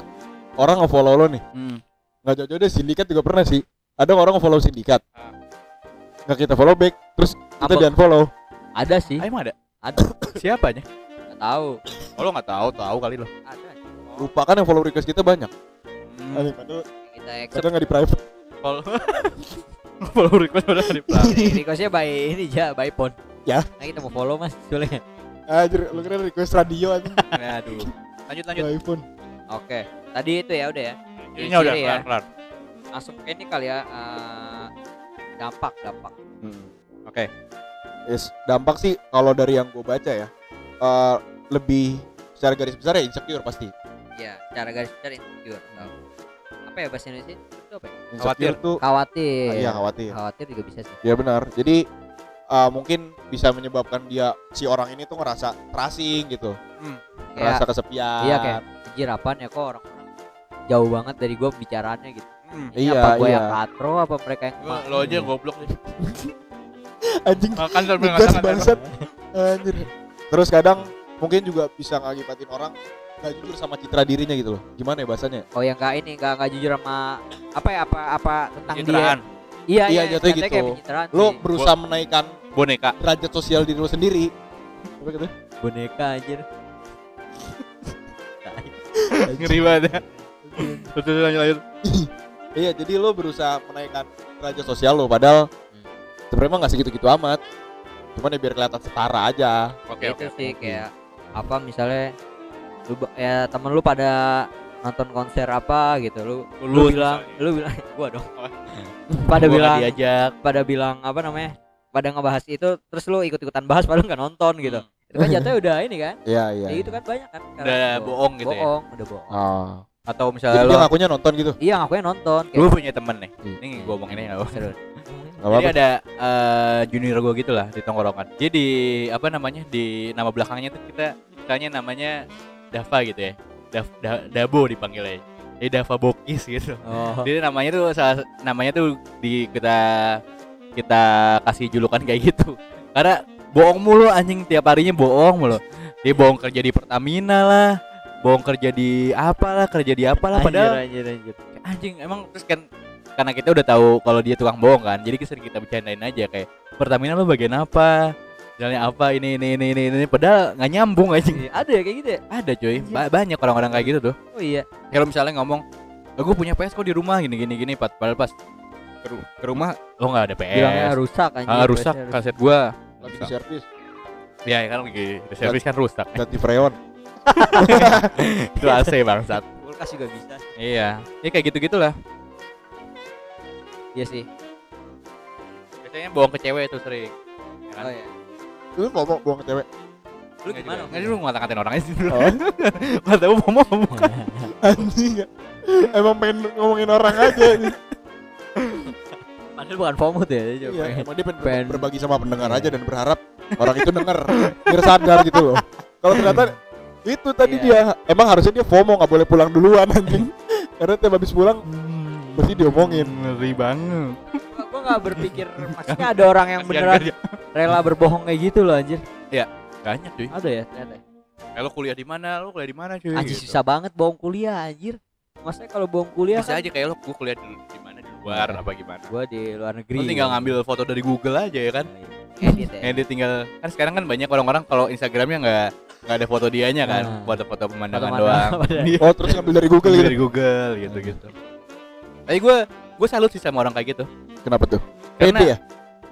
[SPEAKER 3] orang nge-follow lo nih.
[SPEAKER 4] Hmm.
[SPEAKER 3] Nggak jauh-jauh deh sindikat juga pernah sih. Ada orang nge-follow sindikat.
[SPEAKER 4] Ah.
[SPEAKER 3] Nggak kita follow back, terus kita
[SPEAKER 2] Apa?
[SPEAKER 3] di unfollow.
[SPEAKER 2] ada sih
[SPEAKER 4] Ah, emang ada
[SPEAKER 2] ada
[SPEAKER 4] siapanya
[SPEAKER 2] nggak tahu
[SPEAKER 4] oh lo nggak tahu tahu kali lo
[SPEAKER 2] ada
[SPEAKER 3] Lupa kan yang follow request kita banyak.
[SPEAKER 4] Hmm.
[SPEAKER 3] Aduh, padahal
[SPEAKER 2] kita accept
[SPEAKER 3] padahal nggak di private.
[SPEAKER 4] follow follow request udah di
[SPEAKER 2] requestnya by ini ja by phone
[SPEAKER 3] Ya.
[SPEAKER 2] nah kita mau follow mas soalnya
[SPEAKER 3] Anjir, lu kira request radio anjing
[SPEAKER 4] aduh lanjut lanjut
[SPEAKER 3] iPhone.
[SPEAKER 2] Oke tadi itu ya udah ya
[SPEAKER 4] ini udah kelar
[SPEAKER 2] ya.
[SPEAKER 4] kelar
[SPEAKER 2] langsung ke ini kali ya eh, dampak dampak
[SPEAKER 4] oke
[SPEAKER 3] Yes, dampak sih kalau dari yang gue baca ya eh, lebih secara garis besar ya insecure pasti.
[SPEAKER 2] ya cara garis besar insecure Tahu. apa ya bahasa Indonesia itu apa ya?
[SPEAKER 3] Insecure
[SPEAKER 4] Khawatir.
[SPEAKER 3] tuh
[SPEAKER 2] khawatir
[SPEAKER 3] iya khawatir.
[SPEAKER 2] khawatir juga bisa sih
[SPEAKER 3] Ya benar. Jadi eh, mungkin bisa menyebabkan dia si orang ini tuh ngerasa terasing gitu,
[SPEAKER 2] kayak
[SPEAKER 3] ngerasa kesepian.
[SPEAKER 2] iya kayak anjir apaan ya kok orang-orang jauh banget dari gua bicaraannya gitu
[SPEAKER 4] Hmm.
[SPEAKER 2] Ini
[SPEAKER 3] Iya,
[SPEAKER 2] apa gua
[SPEAKER 3] iya.
[SPEAKER 2] yang katro apa mereka yang
[SPEAKER 4] Lo, lo aja goblok nih.
[SPEAKER 3] anjing
[SPEAKER 4] Makan sambil ngata-ngatain
[SPEAKER 3] bangsat. Anjir. Terus kadang mungkin juga bisa ngakibatin orang gak jujur sama citra dirinya gitu loh. Gimana ya bahasanya?
[SPEAKER 2] oh yang enggak ini enggak enggak jujur sama apa ya apa apa tentang
[SPEAKER 4] Pencitraan.
[SPEAKER 2] dia iya
[SPEAKER 3] Iya,
[SPEAKER 2] iya
[SPEAKER 3] jatuhnya gitu.
[SPEAKER 2] kayak
[SPEAKER 3] Lo
[SPEAKER 2] sih.
[SPEAKER 3] berusaha menaikkan
[SPEAKER 4] boneka.
[SPEAKER 3] derajat sosial diri lo sendiri. Apa gitu?
[SPEAKER 2] boneka anjir
[SPEAKER 4] Ngeri banget ya. Betul lanjut lanjut.
[SPEAKER 3] Iya, jadi lo berusaha menaikkan derajat sosial lo padahal sebenarnya mah nggak segitu-gitu amat. Cuman ya biar kelihatan setara aja.
[SPEAKER 4] Oke
[SPEAKER 2] itu
[SPEAKER 4] oke.
[SPEAKER 2] sih kayak apa misalnya lu ya temen lu pada nonton konser apa gitu lu lu,
[SPEAKER 4] Lu
[SPEAKER 2] bilang
[SPEAKER 4] misalnya.
[SPEAKER 2] lu bilang gua dong
[SPEAKER 4] Oh.
[SPEAKER 2] pada
[SPEAKER 4] Gua
[SPEAKER 2] bilang
[SPEAKER 4] diajak.
[SPEAKER 2] pada bilang apa namanya pada ngebahas itu terus lu ikut-ikutan bahas padahal nggak nonton gitu
[SPEAKER 4] Hmm.
[SPEAKER 2] Itu kan jatuhnya udah ini kan
[SPEAKER 3] Iya, iya.
[SPEAKER 2] ya itu kan banyak kan
[SPEAKER 4] Udah
[SPEAKER 2] gitu.
[SPEAKER 4] bohong gitu ya.
[SPEAKER 2] bohong udah bohong
[SPEAKER 3] Oh.
[SPEAKER 4] Atau
[SPEAKER 3] Jadi
[SPEAKER 4] misalnya
[SPEAKER 3] dia
[SPEAKER 4] lo
[SPEAKER 3] ngakunya nonton gitu.
[SPEAKER 2] iya ngakunya nonton
[SPEAKER 4] lu
[SPEAKER 2] kayak
[SPEAKER 4] punya temen nih.
[SPEAKER 3] Iya.
[SPEAKER 4] Ini gua omongin aja nggak apa.
[SPEAKER 2] seru
[SPEAKER 3] Gak
[SPEAKER 4] Jadi
[SPEAKER 3] apa-apa.
[SPEAKER 4] ada eh, junior gue gitu lah di tongkrongan. Jadi apa namanya di nama belakangnya tuh kita misalnya namanya Dava gitu ya. Dav, da, Dabo dipanggilnya. Jadi Dava Bokis gitu.
[SPEAKER 2] oh
[SPEAKER 4] Jadi namanya tuh salah namanya tuh di kita kita kasih julukan kayak gitu. Karena bohong mulu anjing tiap harinya bohong mulu. Dia bohong kerja di Pertamina lah, bohong kerja di apalah, kerja di apalah padahal
[SPEAKER 2] anjir anjir
[SPEAKER 4] anjing emang terus kan karena kita udah tahu kalau dia tukang bohong kan jadi sering kita bercandain aja kayak Pertamina lo bagian apa Jalannya apa ini ini ini ini, ini. padahal nggak nyambung aja.
[SPEAKER 2] Iya, ada ya kayak gitu ya
[SPEAKER 4] Ada cuy, Ba- banyak orang-orang kayak gitu tuh.
[SPEAKER 2] oh iya
[SPEAKER 4] Kalau misalnya ngomong, gue punya PS kok di rumah gini gini gini, Pat. Padahal pas ke, ke rumah lo nggak ada PS.
[SPEAKER 2] bilangnya rusak anjir
[SPEAKER 4] Ah, rusak kaset gua.
[SPEAKER 3] Lagi di servis
[SPEAKER 4] Ya kan lagi di servis kan rusak.
[SPEAKER 3] ganti freon
[SPEAKER 4] Itu AC bangsat.
[SPEAKER 2] kulkas juga bisa
[SPEAKER 4] Iya, ini kayak gitu-gitulah.
[SPEAKER 2] iya sih
[SPEAKER 4] Biasanya bohong ke cewek itu sering. Ya kan?
[SPEAKER 2] oh iya
[SPEAKER 3] lu ngomong buang ke cewek
[SPEAKER 2] lu gimana
[SPEAKER 4] Nggak lu ngata-ngatain orang aja sih dulu.
[SPEAKER 3] oh
[SPEAKER 4] Nggak tahu mau bukan.
[SPEAKER 3] anjing ya. emang pengen ngomongin orang aja nih.
[SPEAKER 2] Padahal bukan FOMO ya
[SPEAKER 3] iya, emang dia pengen
[SPEAKER 2] pengen-
[SPEAKER 3] berbagi sama pendengar aja dan berharap orang itu denger biar sadar gitu loh kalau ternyata itu tadi
[SPEAKER 2] Iya.
[SPEAKER 3] dia emang harusnya dia FOMO nggak boleh pulang duluan anjing karena tiap habis pulang pasti diomongin
[SPEAKER 4] Ngeri banget.
[SPEAKER 2] gua, gua nggak berpikir maksudnya ada orang yang beneran rela berbohong kayak gitu loh anjir
[SPEAKER 4] Banyak cuy.
[SPEAKER 2] ada ya ternyata
[SPEAKER 4] Eh, lo kuliah di mana? Lo kuliah di mana cuy?
[SPEAKER 2] anjir
[SPEAKER 4] Gitu.
[SPEAKER 2] susah banget bohong kuliah anjir maksudnya kalau bohong kuliah
[SPEAKER 4] Bisa
[SPEAKER 2] kan
[SPEAKER 4] aja kayak lo gue kuliah di, di luar apa gimana.
[SPEAKER 2] gua di luar negeri
[SPEAKER 4] Lo tinggal ngambil foto dari Google aja ya kan.
[SPEAKER 2] edit ya
[SPEAKER 4] Edit tinggal kan sekarang kan banyak orang-orang kalau Instagramnya nggak nggak ada foto dianya kan,
[SPEAKER 2] Ah.
[SPEAKER 4] foto-foto pemandangan
[SPEAKER 2] Foto-foto
[SPEAKER 4] doang. Iya.
[SPEAKER 3] oh terus ngambil dari Google gitu
[SPEAKER 4] dari Google gitu gitu. Tapi gue gue salut sih sama orang kayak gitu.
[SPEAKER 3] kenapa tuh
[SPEAKER 4] Karena-
[SPEAKER 3] pede ya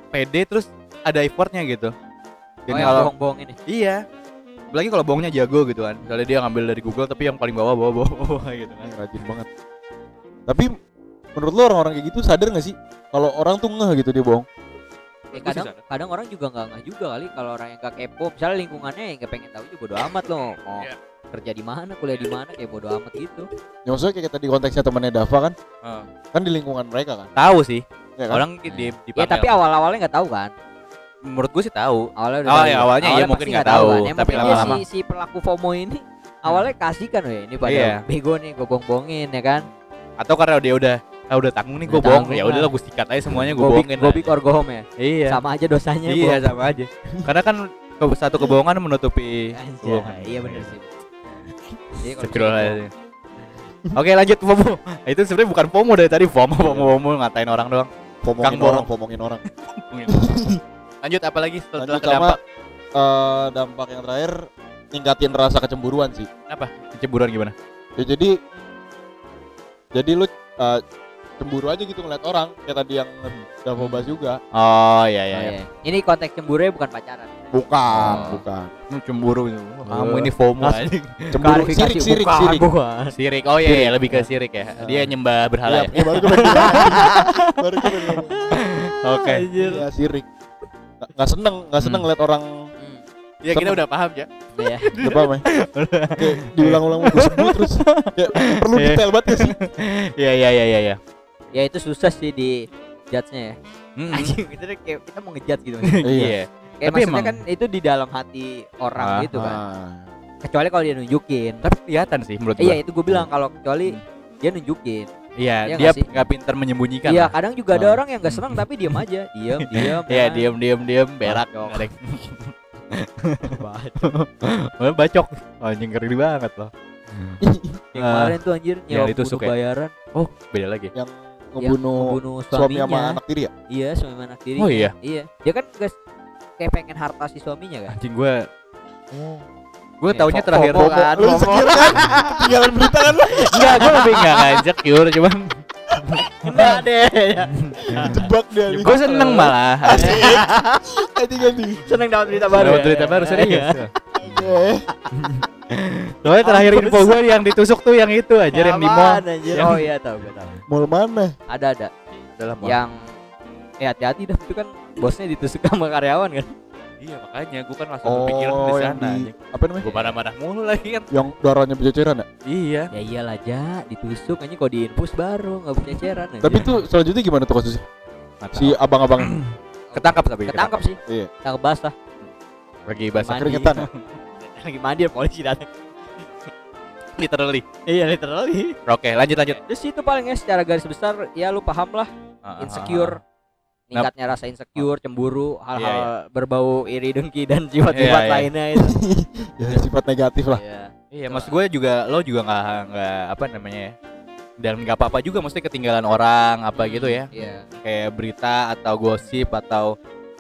[SPEAKER 4] Pede terus ada effortnya gitu. Dan
[SPEAKER 2] oh yang
[SPEAKER 4] kalau
[SPEAKER 2] bohong-bohong ini
[SPEAKER 4] iya, apalagi kalau bohongnya jago gitu kan. Misalnya dia ngambil dari Google tapi yang paling bawah bawah bawah, bawah gitu kan.
[SPEAKER 3] rajin banget tapi menurut lo orang-orang kayak gitu sadar gak sih kalau orang tuh ngeh gitu dia bohong
[SPEAKER 2] Ya,
[SPEAKER 4] sih
[SPEAKER 2] kadang
[SPEAKER 4] sadar.
[SPEAKER 2] kadang orang juga nggak nggak juga kali kalau orang yang gak kepo misalnya lingkungannya yang gak pengen tahu juga bodo amat loh mau
[SPEAKER 4] Iya.
[SPEAKER 2] kerja di mana kuliah di mana kayak bodo amat gitu
[SPEAKER 3] ya maksudnya kayak tadi konteksnya temannya Dava kan
[SPEAKER 4] Heeh.
[SPEAKER 3] kan di lingkungan mereka kan
[SPEAKER 4] Tahu sih.
[SPEAKER 3] ya kan?
[SPEAKER 4] Orang di di
[SPEAKER 2] ya tapi awal-awalnya nggak tahu kan
[SPEAKER 4] menurut gue sih tahu.
[SPEAKER 2] awalnya udah
[SPEAKER 4] Awal-
[SPEAKER 2] tahu.
[SPEAKER 4] ya, awalnya iya, mungkin
[SPEAKER 2] pasti
[SPEAKER 4] nggak
[SPEAKER 2] tahu
[SPEAKER 4] tahu,
[SPEAKER 2] kan. Emang
[SPEAKER 4] tapi lama-lama.
[SPEAKER 2] si, si pelaku FOMO ini awalnya kasih kan weh ini pada
[SPEAKER 4] Iya.
[SPEAKER 2] bego nih gue bohong-bohongin ya kan
[SPEAKER 4] Atau karena dia udah ah, udah tanggung nih gue bohong. Ya udah lah gue sikat aja semuanya gue bohongin.
[SPEAKER 2] gue or go home ya
[SPEAKER 4] Iya.
[SPEAKER 2] sama aja dosanya
[SPEAKER 4] Iya
[SPEAKER 2] bohong.
[SPEAKER 4] sama aja. Karena kan satu kebohongan menutupi
[SPEAKER 2] Anjay,
[SPEAKER 4] kebohongan.
[SPEAKER 2] iya bener sih Jadi kalau
[SPEAKER 4] Astagfirullahaladzim. Oke lanjut FOMO. Nah, itu sebenarnya bukan FOMO dari tadi FOMO FOMO FOMO ngatain orang doang.
[SPEAKER 3] pomongin
[SPEAKER 4] Kang
[SPEAKER 3] orang pomongin orang
[SPEAKER 4] lanjut apa lagi setelah
[SPEAKER 3] lanjut
[SPEAKER 4] dampak
[SPEAKER 3] eh, dampak yang terakhir ningkatin rasa kecemburuan sih
[SPEAKER 4] apa kecemburuan gimana?
[SPEAKER 3] ya jadi jadi lu eh, cemburu aja gitu ngeliat orang kayak tadi yang Davo bahas juga
[SPEAKER 4] Oh iya iya.
[SPEAKER 2] Oh,
[SPEAKER 4] iya.
[SPEAKER 2] iya. Ini konteks cemburu bukan pacaran.
[SPEAKER 3] bukan
[SPEAKER 4] Oh.
[SPEAKER 3] bukan
[SPEAKER 4] Lu cemburu gitu.
[SPEAKER 2] Oh.
[SPEAKER 4] Kamu ini FOMO anjing.
[SPEAKER 3] cemburu sirik sirik
[SPEAKER 2] bukan,
[SPEAKER 3] sirik
[SPEAKER 2] bukan.
[SPEAKER 4] Sirik. Oh iya, iya lebih ke sirik ya. Dia nyembah berhala
[SPEAKER 3] Iya,
[SPEAKER 4] ya.
[SPEAKER 3] iya, baru bilang. baru ngomong.
[SPEAKER 4] Oke.
[SPEAKER 3] Iya, sirik Nggak- seneng nggak seneng
[SPEAKER 4] Hmm.
[SPEAKER 3] ngeliat orang
[SPEAKER 2] Hmm,
[SPEAKER 4] Ya kita udah paham ya.
[SPEAKER 2] iya.
[SPEAKER 3] udah paham ya kayak diulang-ulang mau gue sebut terus kayak perlu
[SPEAKER 4] Iya.
[SPEAKER 3] detail banget ya sih
[SPEAKER 4] Iya iya iya iya iya.
[SPEAKER 2] Ya itu susah sih di judge-nya ya.
[SPEAKER 4] Mm-mm.
[SPEAKER 2] Anjing kita tuh kayak kita mau ngejudge gitu.
[SPEAKER 4] Iya.
[SPEAKER 2] Kayak
[SPEAKER 4] Tapi
[SPEAKER 2] maksudnya
[SPEAKER 4] emang-
[SPEAKER 2] kan itu di dalam hati orang
[SPEAKER 4] Ah,
[SPEAKER 2] gitu kan.
[SPEAKER 3] Ah.
[SPEAKER 2] Kecuali kalau dia nunjukin.
[SPEAKER 4] Tapi kelihatan sih menurut
[SPEAKER 2] Iya
[SPEAKER 4] gua.
[SPEAKER 2] itu gue bilang kalau kecuali dia nunjukin.
[SPEAKER 4] Iya,
[SPEAKER 2] Iya
[SPEAKER 4] dia
[SPEAKER 2] nggak sih?
[SPEAKER 4] nggak pintar menyembunyikan.
[SPEAKER 2] Iya kadang juga ada
[SPEAKER 3] Ah.
[SPEAKER 2] orang yang gak senang tapi diam aja, diam, diam.
[SPEAKER 4] Iya,
[SPEAKER 2] kan.
[SPEAKER 4] diem diem diem berak.
[SPEAKER 2] Bacok.
[SPEAKER 4] Ngerek.
[SPEAKER 2] Bacok.
[SPEAKER 4] Oh, Bacok. Anjing ngeri banget loh.
[SPEAKER 2] Yang
[SPEAKER 4] Ah.
[SPEAKER 2] kemarin tuh anjir
[SPEAKER 4] ditusuk
[SPEAKER 2] bunuh
[SPEAKER 4] ya?
[SPEAKER 2] bayaran,
[SPEAKER 4] Oh, beda lagi.
[SPEAKER 3] yang ngebunuh
[SPEAKER 2] ngebunuh
[SPEAKER 3] suami
[SPEAKER 2] suaminya.
[SPEAKER 3] sama anak tiri ya
[SPEAKER 2] Iya, suami anak tiri.
[SPEAKER 4] Oh, iya?
[SPEAKER 2] Iya. Dia kan guys kayak pengen harta si suaminya kan.
[SPEAKER 4] Anjing gua Gue
[SPEAKER 2] Ya,
[SPEAKER 4] taunya terakhir
[SPEAKER 2] FOMO kan.
[SPEAKER 3] lu insecure kan tinggalan berita kan lu
[SPEAKER 4] Enggak, gue lebih enggak ngajak Yur, cuman
[SPEAKER 2] Enggak deh.
[SPEAKER 3] jebak dia
[SPEAKER 4] gue seneng malah.
[SPEAKER 3] ganti ganti
[SPEAKER 2] Seneng dapat berita baru.
[SPEAKER 4] Dapat berita baru serius.
[SPEAKER 3] oke
[SPEAKER 4] Soalnya terakhir info gue yang ditusuk tuh yang itu aja yang di mall. Yang-
[SPEAKER 2] Oh iya tahu gue tahu.
[SPEAKER 3] mall mana
[SPEAKER 2] Ada ada
[SPEAKER 4] Dalam
[SPEAKER 2] yang eh hati-hati dah itu kan bosnya ditusuk sama karyawan kan.
[SPEAKER 4] Iya makanya gue kan langsung kepikiran di
[SPEAKER 3] oh
[SPEAKER 4] sana.
[SPEAKER 3] di apa namanya
[SPEAKER 4] Gue marah-marah mulu lagi kan.
[SPEAKER 3] yang darahnya berceceran ya
[SPEAKER 4] Iya.
[SPEAKER 2] Ya iyalah ja, ditusuk aja kok diinfus baru nggak punya ceceran. anjir.
[SPEAKER 3] tapi tuh selanjutnya gimana tuh kasusnya si
[SPEAKER 4] Si
[SPEAKER 3] abang-abang
[SPEAKER 4] ketangkap tapi
[SPEAKER 2] ketangkap sih.
[SPEAKER 3] Iya.
[SPEAKER 2] Ketangkap basah.
[SPEAKER 4] lagi basah
[SPEAKER 3] keringetan ya
[SPEAKER 2] Lagi mandi polisi datang.
[SPEAKER 4] literally.
[SPEAKER 2] Iya literally.
[SPEAKER 4] Oke, lanjut lanjut.
[SPEAKER 2] Terus itu paling ya secara garis besar ya lu paham lah
[SPEAKER 4] Ah,
[SPEAKER 2] insecure. Ningkatnya rasa insecure, cemburu, hal-hal
[SPEAKER 4] Iya,
[SPEAKER 2] berbau iri dengki dan sifat-sifat
[SPEAKER 4] Iya, iya.
[SPEAKER 2] lainnya itu.
[SPEAKER 3] ya sifat negatif lah
[SPEAKER 2] Iya.
[SPEAKER 4] Iya, maksud gue juga lo juga nggak nggak apa namanya ya. Dan nggak apa-apa juga mesti ketinggalan orang apa gitu ya.
[SPEAKER 2] Iya.
[SPEAKER 4] Kayak berita atau gosip atau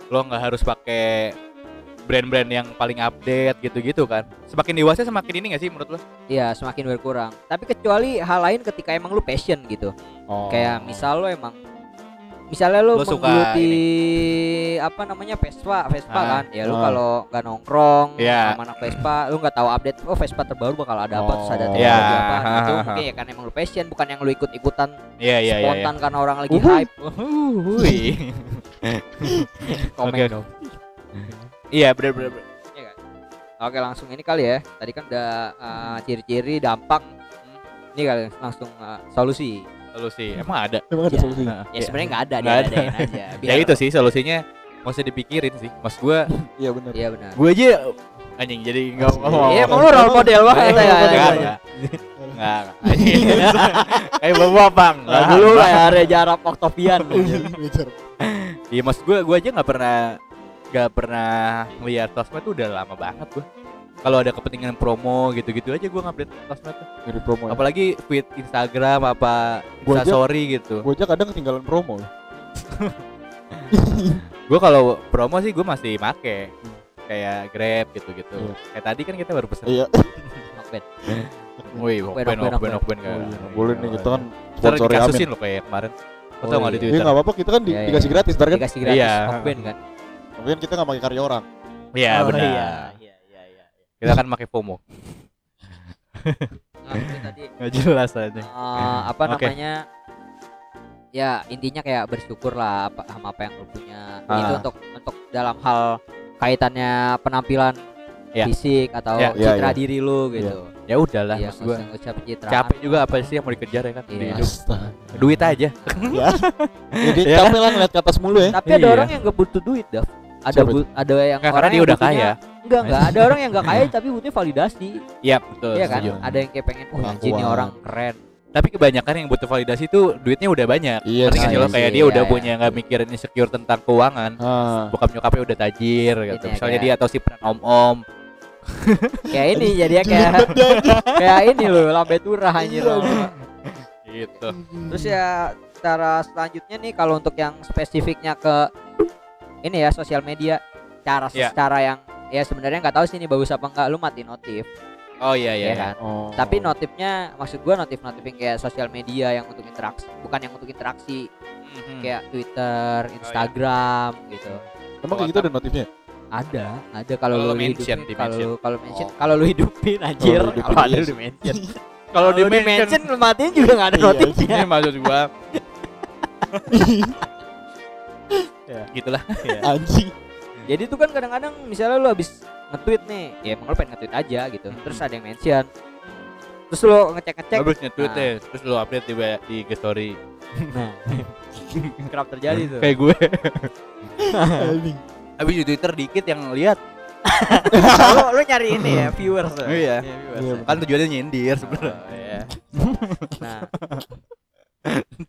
[SPEAKER 4] lo nggak harus pakai brand-brand yang paling update gitu-gitu kan. Semakin dewasa semakin ini gak sih menurut lo?
[SPEAKER 2] Iya, semakin berkurang. Tapi kecuali hal lain ketika emang lu passion gitu.
[SPEAKER 3] Oh.
[SPEAKER 2] Kayak misal lu emang misalnya lu
[SPEAKER 4] Lu suka
[SPEAKER 2] menggeluti apa namanya Vespa, Vespa
[SPEAKER 4] Ah.
[SPEAKER 2] kan. Ya lu
[SPEAKER 3] Ah.
[SPEAKER 2] kalau nggak nongkrong
[SPEAKER 4] Iya.
[SPEAKER 2] sama anak Vespa, lu nggak tahu update oh Vespa terbaru bakal ada apa terus ada
[SPEAKER 3] Oh.
[SPEAKER 2] teknologi
[SPEAKER 4] Iya.
[SPEAKER 2] apa. Itu mungkin ya kan emang lu passion bukan yang lu ikut-ikutan
[SPEAKER 4] Iya iya iya. iya.
[SPEAKER 2] spontan karena orang lagi
[SPEAKER 3] Uhuh.
[SPEAKER 2] hype.
[SPEAKER 4] Wih.
[SPEAKER 2] Komen
[SPEAKER 4] Oke.
[SPEAKER 2] dong.
[SPEAKER 4] Iya bener-bener.
[SPEAKER 2] Iya kan? Oke, langsung ini kali ya. Tadi kan udah uh, ciri-ciri dampak. Ini kali langsung uh, solusi.
[SPEAKER 4] Solusi. Emang ada?
[SPEAKER 3] Emang ada
[SPEAKER 2] Iya.
[SPEAKER 3] solusinya?
[SPEAKER 4] Nah,
[SPEAKER 2] Ya sebenarnya nggak ada,
[SPEAKER 4] Nggak ada.
[SPEAKER 2] aja.
[SPEAKER 4] Ya itu sih solusinya usah dipikirin sih. Mas gua
[SPEAKER 3] Iya benar.
[SPEAKER 2] Iya benar.
[SPEAKER 4] gue aja anjing jadi nggak ngomong.
[SPEAKER 2] Iya, emang lu role model banget
[SPEAKER 3] Iya,
[SPEAKER 2] ya.
[SPEAKER 4] Enggak,
[SPEAKER 3] model.
[SPEAKER 4] enggak. Enggak. Kayak bawa bang.
[SPEAKER 2] Dulu kayak Reza Arab Octavian.
[SPEAKER 4] Iya mas gue, gue aja nggak pernah nggak pernah lihat sosmed tuh udah lama banget gue. Kalau ada kepentingan promo gitu-gitu aja gue ngupdate sosmed tuh.
[SPEAKER 3] Dari promo. ya.
[SPEAKER 4] Apalagi feed Instagram apa
[SPEAKER 3] Gua aja-
[SPEAKER 4] Instastory gitu.
[SPEAKER 3] Gue aja kadang ketinggalan promo. loh.
[SPEAKER 4] Gue kalau promo sih gue masih make kayak Grab gitu-gitu.
[SPEAKER 3] Iya.
[SPEAKER 4] Kayak tadi kan kita baru pesen.
[SPEAKER 3] Iya.
[SPEAKER 2] Knockbed.
[SPEAKER 4] Wih,
[SPEAKER 2] Okben,
[SPEAKER 4] Okben,
[SPEAKER 2] Okben,
[SPEAKER 4] Okben, Okben
[SPEAKER 3] iya, boleh nih kita kan
[SPEAKER 4] Ntar
[SPEAKER 3] sponsori Amin.
[SPEAKER 4] dikasusin lo kayak kemarin. Lo
[SPEAKER 2] Oh,
[SPEAKER 4] tau nggak di
[SPEAKER 2] iya.
[SPEAKER 3] Iya
[SPEAKER 4] Twitter?
[SPEAKER 3] nggak apa-apa kita kan di-
[SPEAKER 2] Iya, iya.
[SPEAKER 3] dikasih gratis ntar kan.
[SPEAKER 2] Dikasih gratis
[SPEAKER 4] Iya.
[SPEAKER 2] Okben kan.
[SPEAKER 3] Tapi kan kita nggak pakai karya orang.
[SPEAKER 4] Iya
[SPEAKER 2] Oh,
[SPEAKER 4] benar.
[SPEAKER 2] Iya, iya, iya, iya.
[SPEAKER 4] Kita kan pakai FOMO.
[SPEAKER 2] Nah,
[SPEAKER 4] Nggak jelas aja.
[SPEAKER 2] eh, apa
[SPEAKER 4] Oke.
[SPEAKER 2] namanya? Ya, intinya kayak bersyukur lah apa sama apa yang lu punya.
[SPEAKER 4] Ah.
[SPEAKER 2] Itu untuk untuk dalam hal kaitannya penampilan
[SPEAKER 4] Iya.
[SPEAKER 2] fisik atau
[SPEAKER 4] Iya,
[SPEAKER 3] iya,
[SPEAKER 2] citra
[SPEAKER 3] iya.
[SPEAKER 2] diri lu gitu.
[SPEAKER 4] Ya udahlah
[SPEAKER 2] Iya,
[SPEAKER 4] mas gue.
[SPEAKER 2] nggak usah pencitraan.
[SPEAKER 4] Capek juga apa sih yang mau dikejar ya kan di
[SPEAKER 2] Iya.
[SPEAKER 4] hidup. Duit aja.
[SPEAKER 3] ya. Jadi
[SPEAKER 4] Iya.
[SPEAKER 3] capek lah ngeliat ke atas mulu ya.
[SPEAKER 2] Tapi ada
[SPEAKER 4] Iya.
[SPEAKER 2] orang yang gak butuh duit, Dav. Ada
[SPEAKER 3] Siapa
[SPEAKER 2] bu- ada yang
[SPEAKER 4] Nggak,
[SPEAKER 2] orang
[SPEAKER 4] karena dia
[SPEAKER 2] yang
[SPEAKER 4] udah
[SPEAKER 2] butuhnya-
[SPEAKER 4] kaya.
[SPEAKER 2] Enggak, enggak. Ada orang yang enggak kaya tapi butuhnya validasi.
[SPEAKER 4] Iya betul.
[SPEAKER 2] Iya kan?
[SPEAKER 4] setuju.
[SPEAKER 2] Ada yang kayak pengen, "Oh, anjir nih
[SPEAKER 3] Pengakuan.
[SPEAKER 2] orang keren."
[SPEAKER 4] Tapi kebanyakan yang butuh validasi itu duitnya udah banyak.
[SPEAKER 3] Iya
[SPEAKER 4] Ngerti
[SPEAKER 3] sih.
[SPEAKER 4] lo
[SPEAKER 2] Iya
[SPEAKER 4] kayak dia
[SPEAKER 2] iya,
[SPEAKER 4] udah
[SPEAKER 2] iya.
[SPEAKER 4] punya nggak mikirin insecure tentang keuangan.
[SPEAKER 3] Ah.
[SPEAKER 4] Bokap nyokapnya udah tajir gitu.
[SPEAKER 2] Ini ya,
[SPEAKER 4] Misalnya
[SPEAKER 2] kayak-
[SPEAKER 4] dia atau si peran om-om.
[SPEAKER 2] Kayak ini jadinya kayak kayak ini loh, lambe turah anjir.
[SPEAKER 3] Iya,
[SPEAKER 2] loh.
[SPEAKER 4] Gitu.
[SPEAKER 2] Terus ya cara selanjutnya nih kalau untuk yang spesifiknya ke ini ya sosial media, cara
[SPEAKER 4] Iya.
[SPEAKER 2] cara yang ya sebenarnya nggak tahu sih ini bagus apa enggak lu mati notif
[SPEAKER 4] Oh iya iya.
[SPEAKER 2] ya kan
[SPEAKER 3] Oh.
[SPEAKER 2] tapi notifnya maksud gua notif notif yang kayak sosial media yang untuk interaksi bukan yang untuk interaksi
[SPEAKER 4] Mhm.
[SPEAKER 2] kayak Twitter, Instagram gitu.
[SPEAKER 3] Emang kayak gitu ada notifnya?
[SPEAKER 2] Ada, ada kalau
[SPEAKER 4] Kalau
[SPEAKER 2] lu
[SPEAKER 4] mention, di
[SPEAKER 2] kalau
[SPEAKER 4] mention.
[SPEAKER 2] lu kalau mention,
[SPEAKER 3] Oh.
[SPEAKER 2] kalau lu hidupin anjir, kalau ada
[SPEAKER 3] iya
[SPEAKER 2] di mention.
[SPEAKER 4] Kalau di
[SPEAKER 2] mention matiin juga nggak ada
[SPEAKER 3] Iya,
[SPEAKER 2] notifnya.
[SPEAKER 4] ini maksud gua. ya, gitulah.
[SPEAKER 3] Anjing.
[SPEAKER 2] Jadi tuh kan kadang-kadang misalnya lu habis nge-tweet nih, ya emang lu pengen nge-tweet aja gitu. Terus ada yang mention. Terus lu ngecek-ngecek.
[SPEAKER 4] Habis nge-tweet
[SPEAKER 2] Nah.
[SPEAKER 4] deh, terus lu update di di IG story.
[SPEAKER 2] Nah. Kerap terjadi tuh.
[SPEAKER 4] Kayak gue. Habis di Twitter dikit yang lihat.
[SPEAKER 2] lu, lu nyari ini ya viewers. ya?
[SPEAKER 4] Iya.
[SPEAKER 2] viewers.
[SPEAKER 3] Iya,
[SPEAKER 2] ya.
[SPEAKER 4] Kan tujuannya nyindir sebenarnya.
[SPEAKER 2] Oh, iya. Nah,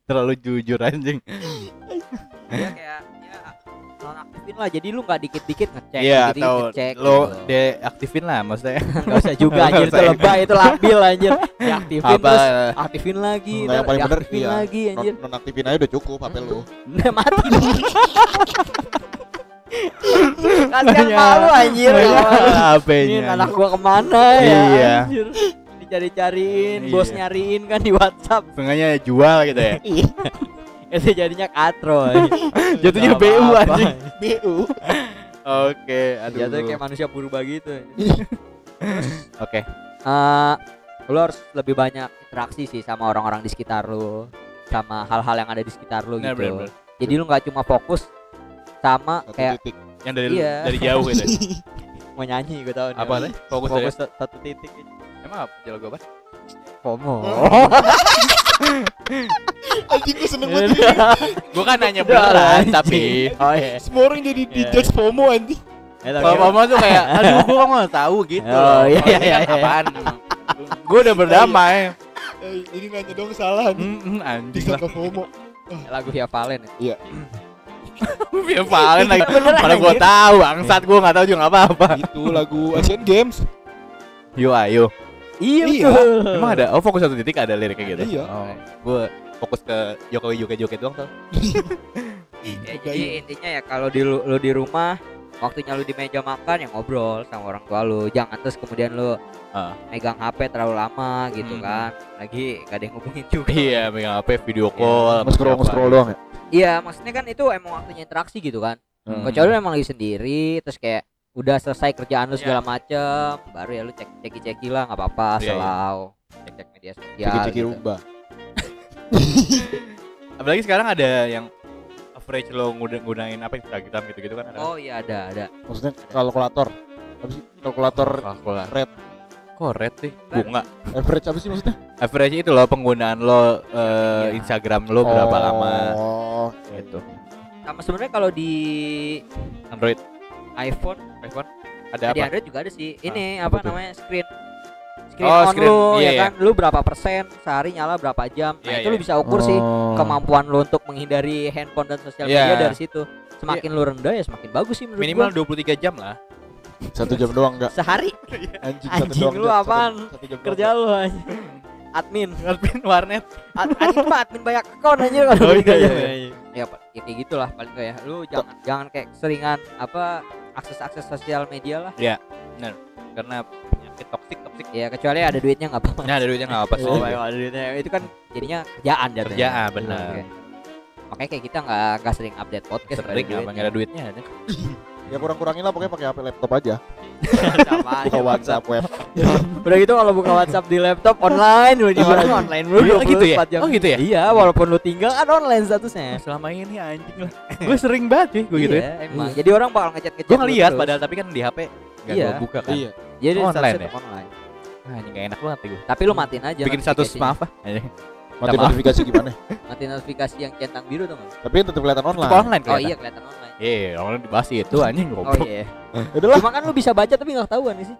[SPEAKER 4] Terlalu jujur anjing.
[SPEAKER 2] dia kayak nonaktifin lah. Jadi lu nggak dikit-dikit ngecek,
[SPEAKER 4] Iya,
[SPEAKER 2] dikit-dikit
[SPEAKER 4] atau
[SPEAKER 2] ngecek.
[SPEAKER 4] lo
[SPEAKER 2] gitu.
[SPEAKER 4] deaktifin lah maksudnya.
[SPEAKER 2] Gak usah juga
[SPEAKER 4] Nggak
[SPEAKER 2] anjir itu lebay itu labil anjir Diaktifin
[SPEAKER 4] Apa
[SPEAKER 2] terus aktifin lagi
[SPEAKER 3] Nggak, yang paling bener, iya.
[SPEAKER 2] lagi anjir
[SPEAKER 3] Non nonaktifin aja udah cukup HP lu.
[SPEAKER 2] Udah mati Kasian malu anjir
[SPEAKER 4] HP-nya.
[SPEAKER 2] Ini anak gua ke mana ya
[SPEAKER 4] Iya.
[SPEAKER 2] anjir Dicari-cariin,
[SPEAKER 4] Iya.
[SPEAKER 2] bos nyariin kan di Whatsapp
[SPEAKER 4] Setengahnya jual gitu ya.
[SPEAKER 2] Itu jadinya katro.
[SPEAKER 4] Jatuhnya BU
[SPEAKER 2] apa-apa.
[SPEAKER 4] anjing.
[SPEAKER 3] BU.
[SPEAKER 4] Oke, aduh.
[SPEAKER 2] Jatuhnya kayak manusia purba gitu
[SPEAKER 4] Oke.
[SPEAKER 2] Eh, Lu harus lebih banyak interaksi sih sama orang-orang di sekitar lu Sama hal-hal yang ada di sekitar lu
[SPEAKER 4] Benar,
[SPEAKER 2] gitu. Jadi lu nggak cuma fokus sama
[SPEAKER 3] Satu
[SPEAKER 2] kayak
[SPEAKER 3] titik.
[SPEAKER 4] Yang dari
[SPEAKER 2] Iya.
[SPEAKER 4] dari jauh gitu. ya.
[SPEAKER 2] mau nyanyi gue tahu nih.
[SPEAKER 4] Apa teh? Fokus,
[SPEAKER 2] Fokus
[SPEAKER 4] dari.
[SPEAKER 2] sa- satu titik
[SPEAKER 4] Emang apa jalan gue apa?
[SPEAKER 2] FOMO.
[SPEAKER 3] Anjing gue seneng banget.
[SPEAKER 4] Gue kan nanya beneran tapi
[SPEAKER 2] oh iya.
[SPEAKER 3] Semua orang jadi
[SPEAKER 2] Iya.
[SPEAKER 3] dijudge FOMO anjing.
[SPEAKER 4] kalau mama tuh kayak aduh gue nggak tahu gitu.
[SPEAKER 2] Oh, iya, iya,
[SPEAKER 4] kan
[SPEAKER 2] iya.
[SPEAKER 4] apaan? Gue udah berdamai.
[SPEAKER 3] Eh, ini nanya dong salah nih.
[SPEAKER 4] Anjing lah.
[SPEAKER 3] Disangka FOMO.
[SPEAKER 2] Lagu Via Valen ya.
[SPEAKER 4] Via Valen lagi. Mana gue tahu, bangsat gue nggak tahu juga nggak apa-apa.
[SPEAKER 3] Itu lagu Asian Games.
[SPEAKER 4] Yo ayo.
[SPEAKER 2] Iya
[SPEAKER 3] Iya.
[SPEAKER 2] betul.
[SPEAKER 4] Emang ada? Oh fokus satu titik ada liriknya gitu.
[SPEAKER 3] Iya.
[SPEAKER 4] Oh, gue fokus ke Jokowi joget joget doang tuh.
[SPEAKER 2] Ya, jadi intinya ya kalau di lu, lu di rumah waktunya lu di meja makan ya ngobrol sama orang tua lu jangan terus kemudian lu
[SPEAKER 4] Ah.
[SPEAKER 2] megang HP terlalu lama gitu
[SPEAKER 4] Hmm.
[SPEAKER 2] kan lagi gak ada yang ngubungin juga
[SPEAKER 4] Iya, megang HP video call. sama
[SPEAKER 3] Nge-scroll
[SPEAKER 4] siapa.
[SPEAKER 3] nge-scroll doang ya.
[SPEAKER 2] iya maksudnya kan itu emang waktunya interaksi gitu kan
[SPEAKER 4] Hmm.
[SPEAKER 2] kecuali lu emang lagi sendiri terus kayak udah selesai kerjaan lu
[SPEAKER 4] Iya.
[SPEAKER 2] segala macem baru ya lu cek ceki ceki lah nggak apa-apa
[SPEAKER 4] Iya, iya.
[SPEAKER 2] selau cek cek media sosial
[SPEAKER 3] Ceki-ceki
[SPEAKER 2] gitu.
[SPEAKER 3] rumba.
[SPEAKER 4] Apalagi sekarang ada yang average lo nguna- gunain apa Instagram gitu-gitu kan ada.
[SPEAKER 2] oh iya ada ada
[SPEAKER 3] Maksudnya kalkulator. Apa sih? Kalkulator
[SPEAKER 4] Kalkulator.
[SPEAKER 3] red.
[SPEAKER 4] Kok red sih? Bunga.
[SPEAKER 3] Average apa sih maksudnya?
[SPEAKER 4] Average itu loh penggunaan lo eh,
[SPEAKER 2] Iya.
[SPEAKER 4] Instagram lo berapa lama
[SPEAKER 3] Oh,
[SPEAKER 4] gitu.
[SPEAKER 2] sama sebenarnya kalau di
[SPEAKER 4] Android,
[SPEAKER 2] iPhone
[SPEAKER 4] iPhone ada
[SPEAKER 2] di
[SPEAKER 4] apa?
[SPEAKER 2] Android juga ada sih ini
[SPEAKER 3] apa
[SPEAKER 2] apa,
[SPEAKER 3] tuh?
[SPEAKER 2] namanya screen screen
[SPEAKER 4] Oh,
[SPEAKER 2] on
[SPEAKER 4] screen,
[SPEAKER 2] lu
[SPEAKER 4] iya,
[SPEAKER 2] ya
[SPEAKER 4] iya.
[SPEAKER 2] kan lu berapa persen sehari nyala berapa jam nah
[SPEAKER 4] Iya,
[SPEAKER 2] itu lu
[SPEAKER 4] iya.
[SPEAKER 2] bisa ukur sih
[SPEAKER 3] Oh.
[SPEAKER 2] kemampuan lu untuk menghindari handphone dan sosial
[SPEAKER 4] Iya.
[SPEAKER 2] media dari situ semakin lu rendah ya semakin bagus sih menurut
[SPEAKER 4] Minimal
[SPEAKER 2] gua.
[SPEAKER 4] 23 jam lah.
[SPEAKER 3] Satu jam doang enggak?
[SPEAKER 2] sehari
[SPEAKER 3] Anjing, satu
[SPEAKER 2] Anjing,
[SPEAKER 3] doang.
[SPEAKER 2] lu
[SPEAKER 3] Jam.
[SPEAKER 2] apaan?
[SPEAKER 3] Satu, satu jam
[SPEAKER 2] kerja
[SPEAKER 3] doang.
[SPEAKER 2] lu anjing. admin
[SPEAKER 4] Admin warnet.
[SPEAKER 2] Ad, admin mah admin banyak account aja kalau
[SPEAKER 4] Oh, iya,
[SPEAKER 2] gitu
[SPEAKER 4] iya,
[SPEAKER 2] aja.
[SPEAKER 4] iya,
[SPEAKER 2] ya, ya kayak gitulah paling enggak ya lu jangan jangan kayak seringan apa akses akses sosial media lah
[SPEAKER 4] Karena penyakit toksik toksik.
[SPEAKER 2] ya kecuali ada duitnya nggak apa-apa
[SPEAKER 4] Nah, ada duitnya nggak apa sih.
[SPEAKER 2] Oh, kalau ada duitnya itu kan jadinya kerjaan jatuhnya.
[SPEAKER 4] Kerjaan benar.
[SPEAKER 2] Oke. Makanya kayak kita nggak nggak sering update podcast
[SPEAKER 4] Sering
[SPEAKER 2] nggak
[SPEAKER 4] ada duitnya ada.
[SPEAKER 3] Ya kurang-kurangin lah pokoknya pakai HP laptop aja.
[SPEAKER 2] Sama aja,
[SPEAKER 3] Buka WhatsApp web.
[SPEAKER 2] Udah gitu kalau buka WhatsApp di laptop online lu di mana online lu
[SPEAKER 4] Oh, gitu ya?
[SPEAKER 2] 24 jam.
[SPEAKER 4] Oh, gitu ya?
[SPEAKER 2] Iya, walaupun lu tinggal kan online statusnya.
[SPEAKER 4] Selama ini anjing lah. Gue sering banget sih gue gitu ya.
[SPEAKER 2] Iya, emang. Jadi orang bakal ngechat-ngechat.
[SPEAKER 4] Gue
[SPEAKER 2] lu
[SPEAKER 4] ngeliat padahal tapi kan di HP nggak
[SPEAKER 2] Iya.
[SPEAKER 4] gue buka kan.
[SPEAKER 3] Iya.
[SPEAKER 2] Jadi
[SPEAKER 4] Online ya?
[SPEAKER 2] tetap online.
[SPEAKER 4] Ini gak enak banget gue.
[SPEAKER 2] Tapi lu matiin aja.
[SPEAKER 4] Bikin status maaf ah.
[SPEAKER 3] Mati notifikasi gimana?
[SPEAKER 2] Matiin notifikasi yang centang biru tuh nggak?
[SPEAKER 3] Tapi tetap kelihatan online.
[SPEAKER 4] Itu online
[SPEAKER 2] Oh
[SPEAKER 4] kelihatan.
[SPEAKER 2] iya kelihatan online.
[SPEAKER 4] Iya, orang dibahas itu anjing
[SPEAKER 2] Oh
[SPEAKER 4] goblok.
[SPEAKER 2] iya.
[SPEAKER 3] Udahlah.
[SPEAKER 2] Cuma kan lu bisa baca tapi nggak ketahuan sih.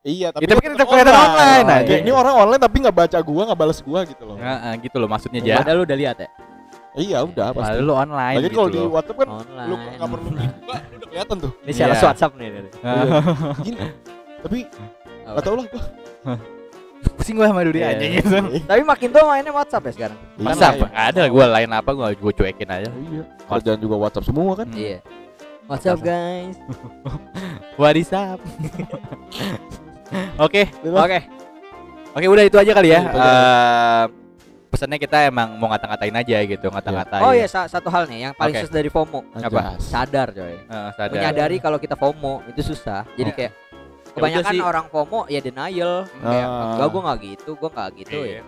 [SPEAKER 3] Iya,
[SPEAKER 4] Ya, tapi kan tetap kelihatan online,
[SPEAKER 3] Kayak
[SPEAKER 4] anjing.
[SPEAKER 3] ini orang online tapi nggak baca gua, nggak balas gua gitu loh.
[SPEAKER 4] Nah, gitu loh maksudnya ja.
[SPEAKER 2] Padahal lu udah lihat ya.
[SPEAKER 3] Iya, udah pasti.
[SPEAKER 4] Padahal lu online
[SPEAKER 3] Lagi
[SPEAKER 4] gitu
[SPEAKER 3] kalau di. WhatsApp kan
[SPEAKER 2] Online.
[SPEAKER 3] lu nggak perlu buka, lu udah kelihatan tuh.
[SPEAKER 2] Ini sales
[SPEAKER 4] Iya.
[SPEAKER 2] WhatsApp nih.
[SPEAKER 4] Nah,
[SPEAKER 3] Gini. Tapi
[SPEAKER 2] Apa?
[SPEAKER 3] nggak tahu lah gua.
[SPEAKER 4] Pusing gue sama
[SPEAKER 2] Iya.
[SPEAKER 4] anjing gitu.
[SPEAKER 2] Tapi makin tuh mainnya WhatsApp ya sekarang.
[SPEAKER 3] Iya.
[SPEAKER 4] apa? ada gue lain apa gue gue cuekin aja.
[SPEAKER 3] Iya. Kerjaan juga WhatsApp semua kan?
[SPEAKER 4] Hmm.
[SPEAKER 2] Iya. WhatsApp guys.
[SPEAKER 4] What is up? Oke,
[SPEAKER 2] Oke.
[SPEAKER 4] oke udah itu aja kali ya.
[SPEAKER 3] Itu aja.
[SPEAKER 4] Eh, pesannya kita emang mau ngata-ngatain aja gitu, ngata-ngatain.
[SPEAKER 2] Oh iya sa- satu hal nih yang paling
[SPEAKER 4] Oke.
[SPEAKER 2] susah dari FOMO.
[SPEAKER 4] Apa?
[SPEAKER 2] Sadar coy.
[SPEAKER 4] Eh, sadar.
[SPEAKER 2] Menyadari kalau kita FOMO itu susah. Jadi
[SPEAKER 4] Oh.
[SPEAKER 2] kayak
[SPEAKER 4] Ya
[SPEAKER 2] kebanyakan
[SPEAKER 4] udah sih.
[SPEAKER 2] orang FOMO ya denial. Kayak
[SPEAKER 3] Ah.
[SPEAKER 2] enggak gua enggak gitu, gua enggak gitu
[SPEAKER 4] Iya.
[SPEAKER 2] ya.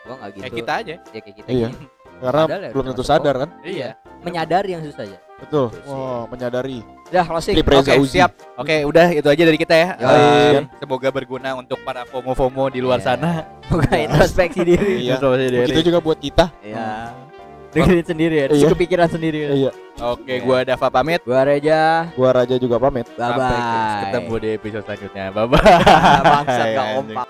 [SPEAKER 2] Gua enggak gitu.
[SPEAKER 4] Kayak kita aja.
[SPEAKER 2] Ya kayak kita
[SPEAKER 3] Iya.
[SPEAKER 2] gini.
[SPEAKER 3] Karena
[SPEAKER 2] Padahal ya
[SPEAKER 3] belum tentu sadar kan?
[SPEAKER 4] Iya.
[SPEAKER 2] Menyadari yang susah ya.
[SPEAKER 3] Betul.
[SPEAKER 2] Itu.
[SPEAKER 3] Oh, menyadari.
[SPEAKER 2] Udah closing.
[SPEAKER 4] Oke,
[SPEAKER 3] Uzi.
[SPEAKER 4] siap. Oke, udah itu aja dari kita ya.
[SPEAKER 2] Yoi.
[SPEAKER 4] Eh, semoga berguna untuk para FOMO-FOMO di luar
[SPEAKER 2] Iya.
[SPEAKER 4] sana.
[SPEAKER 2] Buka introspeksi diri.
[SPEAKER 3] Iya.
[SPEAKER 4] Introspeksi diri.
[SPEAKER 3] Begitu juga buat kita.
[SPEAKER 2] Iya. Dengerin sendiri ya,
[SPEAKER 3] Iya.
[SPEAKER 2] kepikiran sendiri. ya.
[SPEAKER 3] Iya.
[SPEAKER 4] Oke, gua Dava pamit.
[SPEAKER 2] Gua Reja.
[SPEAKER 3] Gua Raja juga pamit.
[SPEAKER 2] Bye
[SPEAKER 4] Sampai
[SPEAKER 2] bye.
[SPEAKER 4] ketemu di episode selanjutnya. Bye bye.
[SPEAKER 2] Bangsat gak
[SPEAKER 4] Anjing.
[SPEAKER 2] kompak.